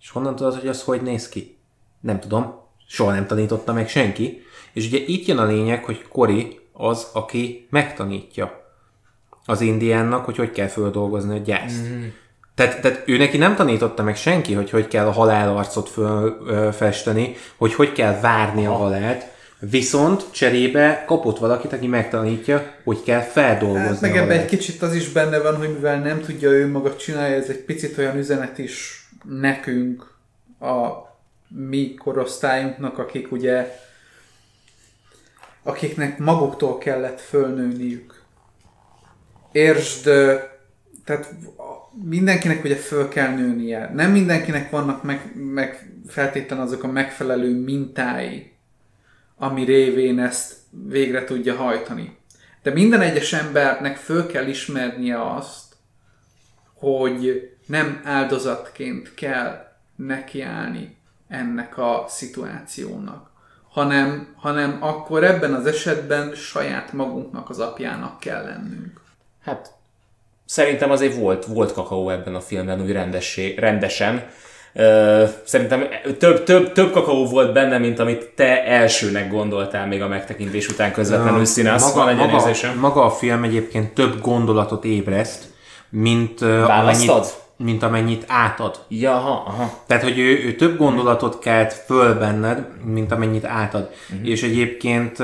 És honnan tudod, hogy az hogy néz ki? Nem tudom. Soha nem tanította meg senki. És ugye itt jön a lényeg, hogy Kori az, aki megtanítja az indiánnak, hogy hogy kell földolgozni a gyászt. Mm. Tehát, tehát ő neki nem tanította meg senki, hogy hogy kell a halálarcot festeni, hogy hogy kell várni a halált, viszont cserébe kapott valakit, aki megtanítja, hogy kell feldolgozni Hát, meg ebben egy kicsit az is benne van, hogy mivel nem tudja ő maga csinálni, ez egy picit olyan üzenet is nekünk, a mi korosztályunknak, akik ugye akiknek maguktól kellett fölnőniük. Értsd, ö, tehát mindenkinek ugye föl kell nőnie. Nem mindenkinek vannak meg, meg feltétlenül azok a megfelelő mintái, ami révén ezt végre tudja hajtani. De minden egyes embernek föl kell ismernie azt, hogy nem áldozatként kell nekiállni ennek a szituációnak, hanem, hanem akkor ebben az esetben saját magunknak az apjának kell lennünk. Hát szerintem azért volt, volt kakaó ebben a filmben úgy rendessé, rendesen. Szerintem több, több, több kakaó volt benne, mint amit te elsőnek gondoltál még a megtekintés után közvetlenül színász. Van egy ilyen maga, maga a film egyébként több gondolatot ébreszt, mint, Választad? amennyit, mint amennyit átad. Ja, aha, aha. Tehát, hogy ő, ő több gondolatot kelt föl benned, mint amennyit átad. Mhm. És egyébként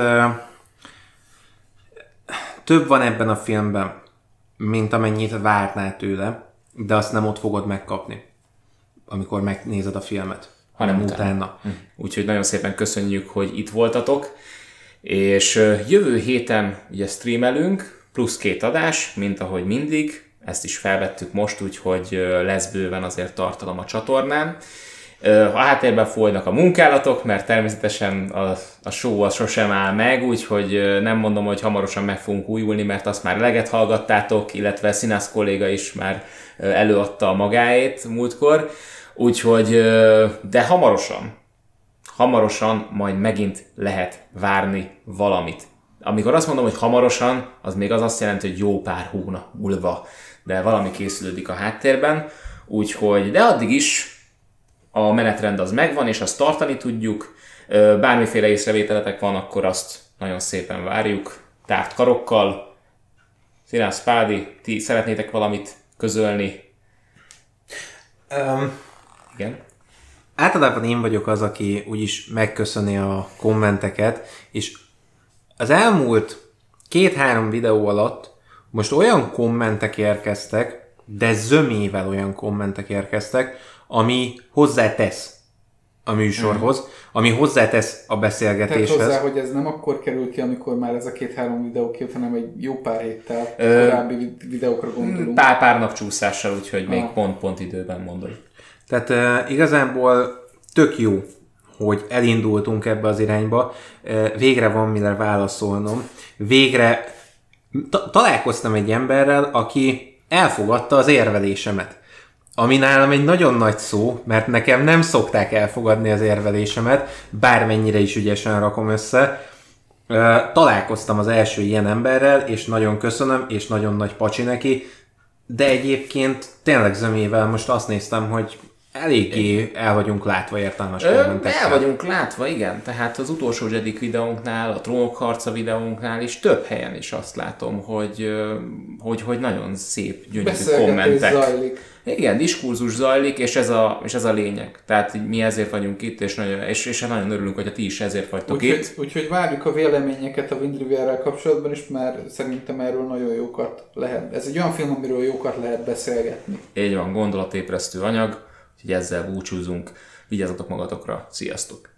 több van ebben a filmben, mint amennyit várnál tőle. de azt nem ott fogod megkapni, amikor megnézed a filmet, Hanem utána. utána. Úgyhogy nagyon szépen köszönjük, hogy itt voltatok, és jövő héten ugye streamelünk, plusz két adás, mint ahogy mindig, ezt is felvettük most, úgyhogy lesz bőven azért tartalom a csatornán. A háttérben folynak a munkálatok, mert természetesen a, a show az sosem áll meg, úgyhogy nem mondom, hogy hamarosan meg fogunk újulni, mert azt már leget hallgattátok, illetve Színász kolléga is már előadta a magáét múltkor, úgyhogy, de hamarosan, hamarosan majd megint lehet várni valamit. Amikor azt mondom, hogy hamarosan, az még az azt jelenti, hogy jó pár hónap múlva, de valami készülődik a háttérben, úgyhogy, de addig is a menetrend az megvan, és azt tartani tudjuk. Bármiféle észrevételetek van, akkor azt nagyon szépen várjuk, tárt karokkal. Szilász Pádi, ti szeretnétek valamit közölni? Um, Igen? általában én vagyok az, aki úgyis megköszöni a kommenteket, és az elmúlt két-három videó alatt most olyan kommentek érkeztek, de zömével olyan kommentek érkeztek, ami hozzátesz a műsorhoz, ami hozzátesz a Tehát beszélgetéshez. hozzá, hogy ez nem akkor kerül ki, amikor már ez a két-három videó kijött, hanem egy jó pár héttel Ö, korábbi vid- videókra gondolunk. Pár, pár nap csúszással, úgyhogy még Ah. pont-pont időben mondod. Tehát uh, igazából tök jó, hogy elindultunk ebbe az irányba. Uh, végre van mire válaszolnom. Végre ta- találkoztam egy emberrel, aki elfogadta az érvelésemet. Ami nálam egy nagyon nagy szó, mert nekem nem szokták elfogadni az érvelésemet, bármennyire is ügyesen rakom össze. Találkoztam az első ilyen emberrel, és nagyon köszönöm, és nagyon nagy pacsi neki, de egyébként tényleg zömével most azt néztem, hogy eléggé el vagyunk látva értelmes kommentekkel. el vagyunk látva, igen. Tehát az utolsó Jedik videónknál, a Trónok harca videónknál is több helyen is azt látom, hogy, hogy, hogy nagyon szép, gyönyörű kommentek. zajlik. Igen, diskurzus zajlik, és ez a, és ez a lényeg. Tehát mi ezért vagyunk itt, és nagyon, és, és nagyon örülünk, hogy ti is ezért vagytok Úgyhogy, itt. úgyhogy várjuk a véleményeket a Wind River-rel kapcsolatban is, mert szerintem erről nagyon jókat lehet. Ez egy olyan film, amiről jókat lehet beszélgetni. Így van, gondolatébresztő anyag, úgyhogy ezzel búcsúzunk. Vigyázzatok magatokra, sziasztok!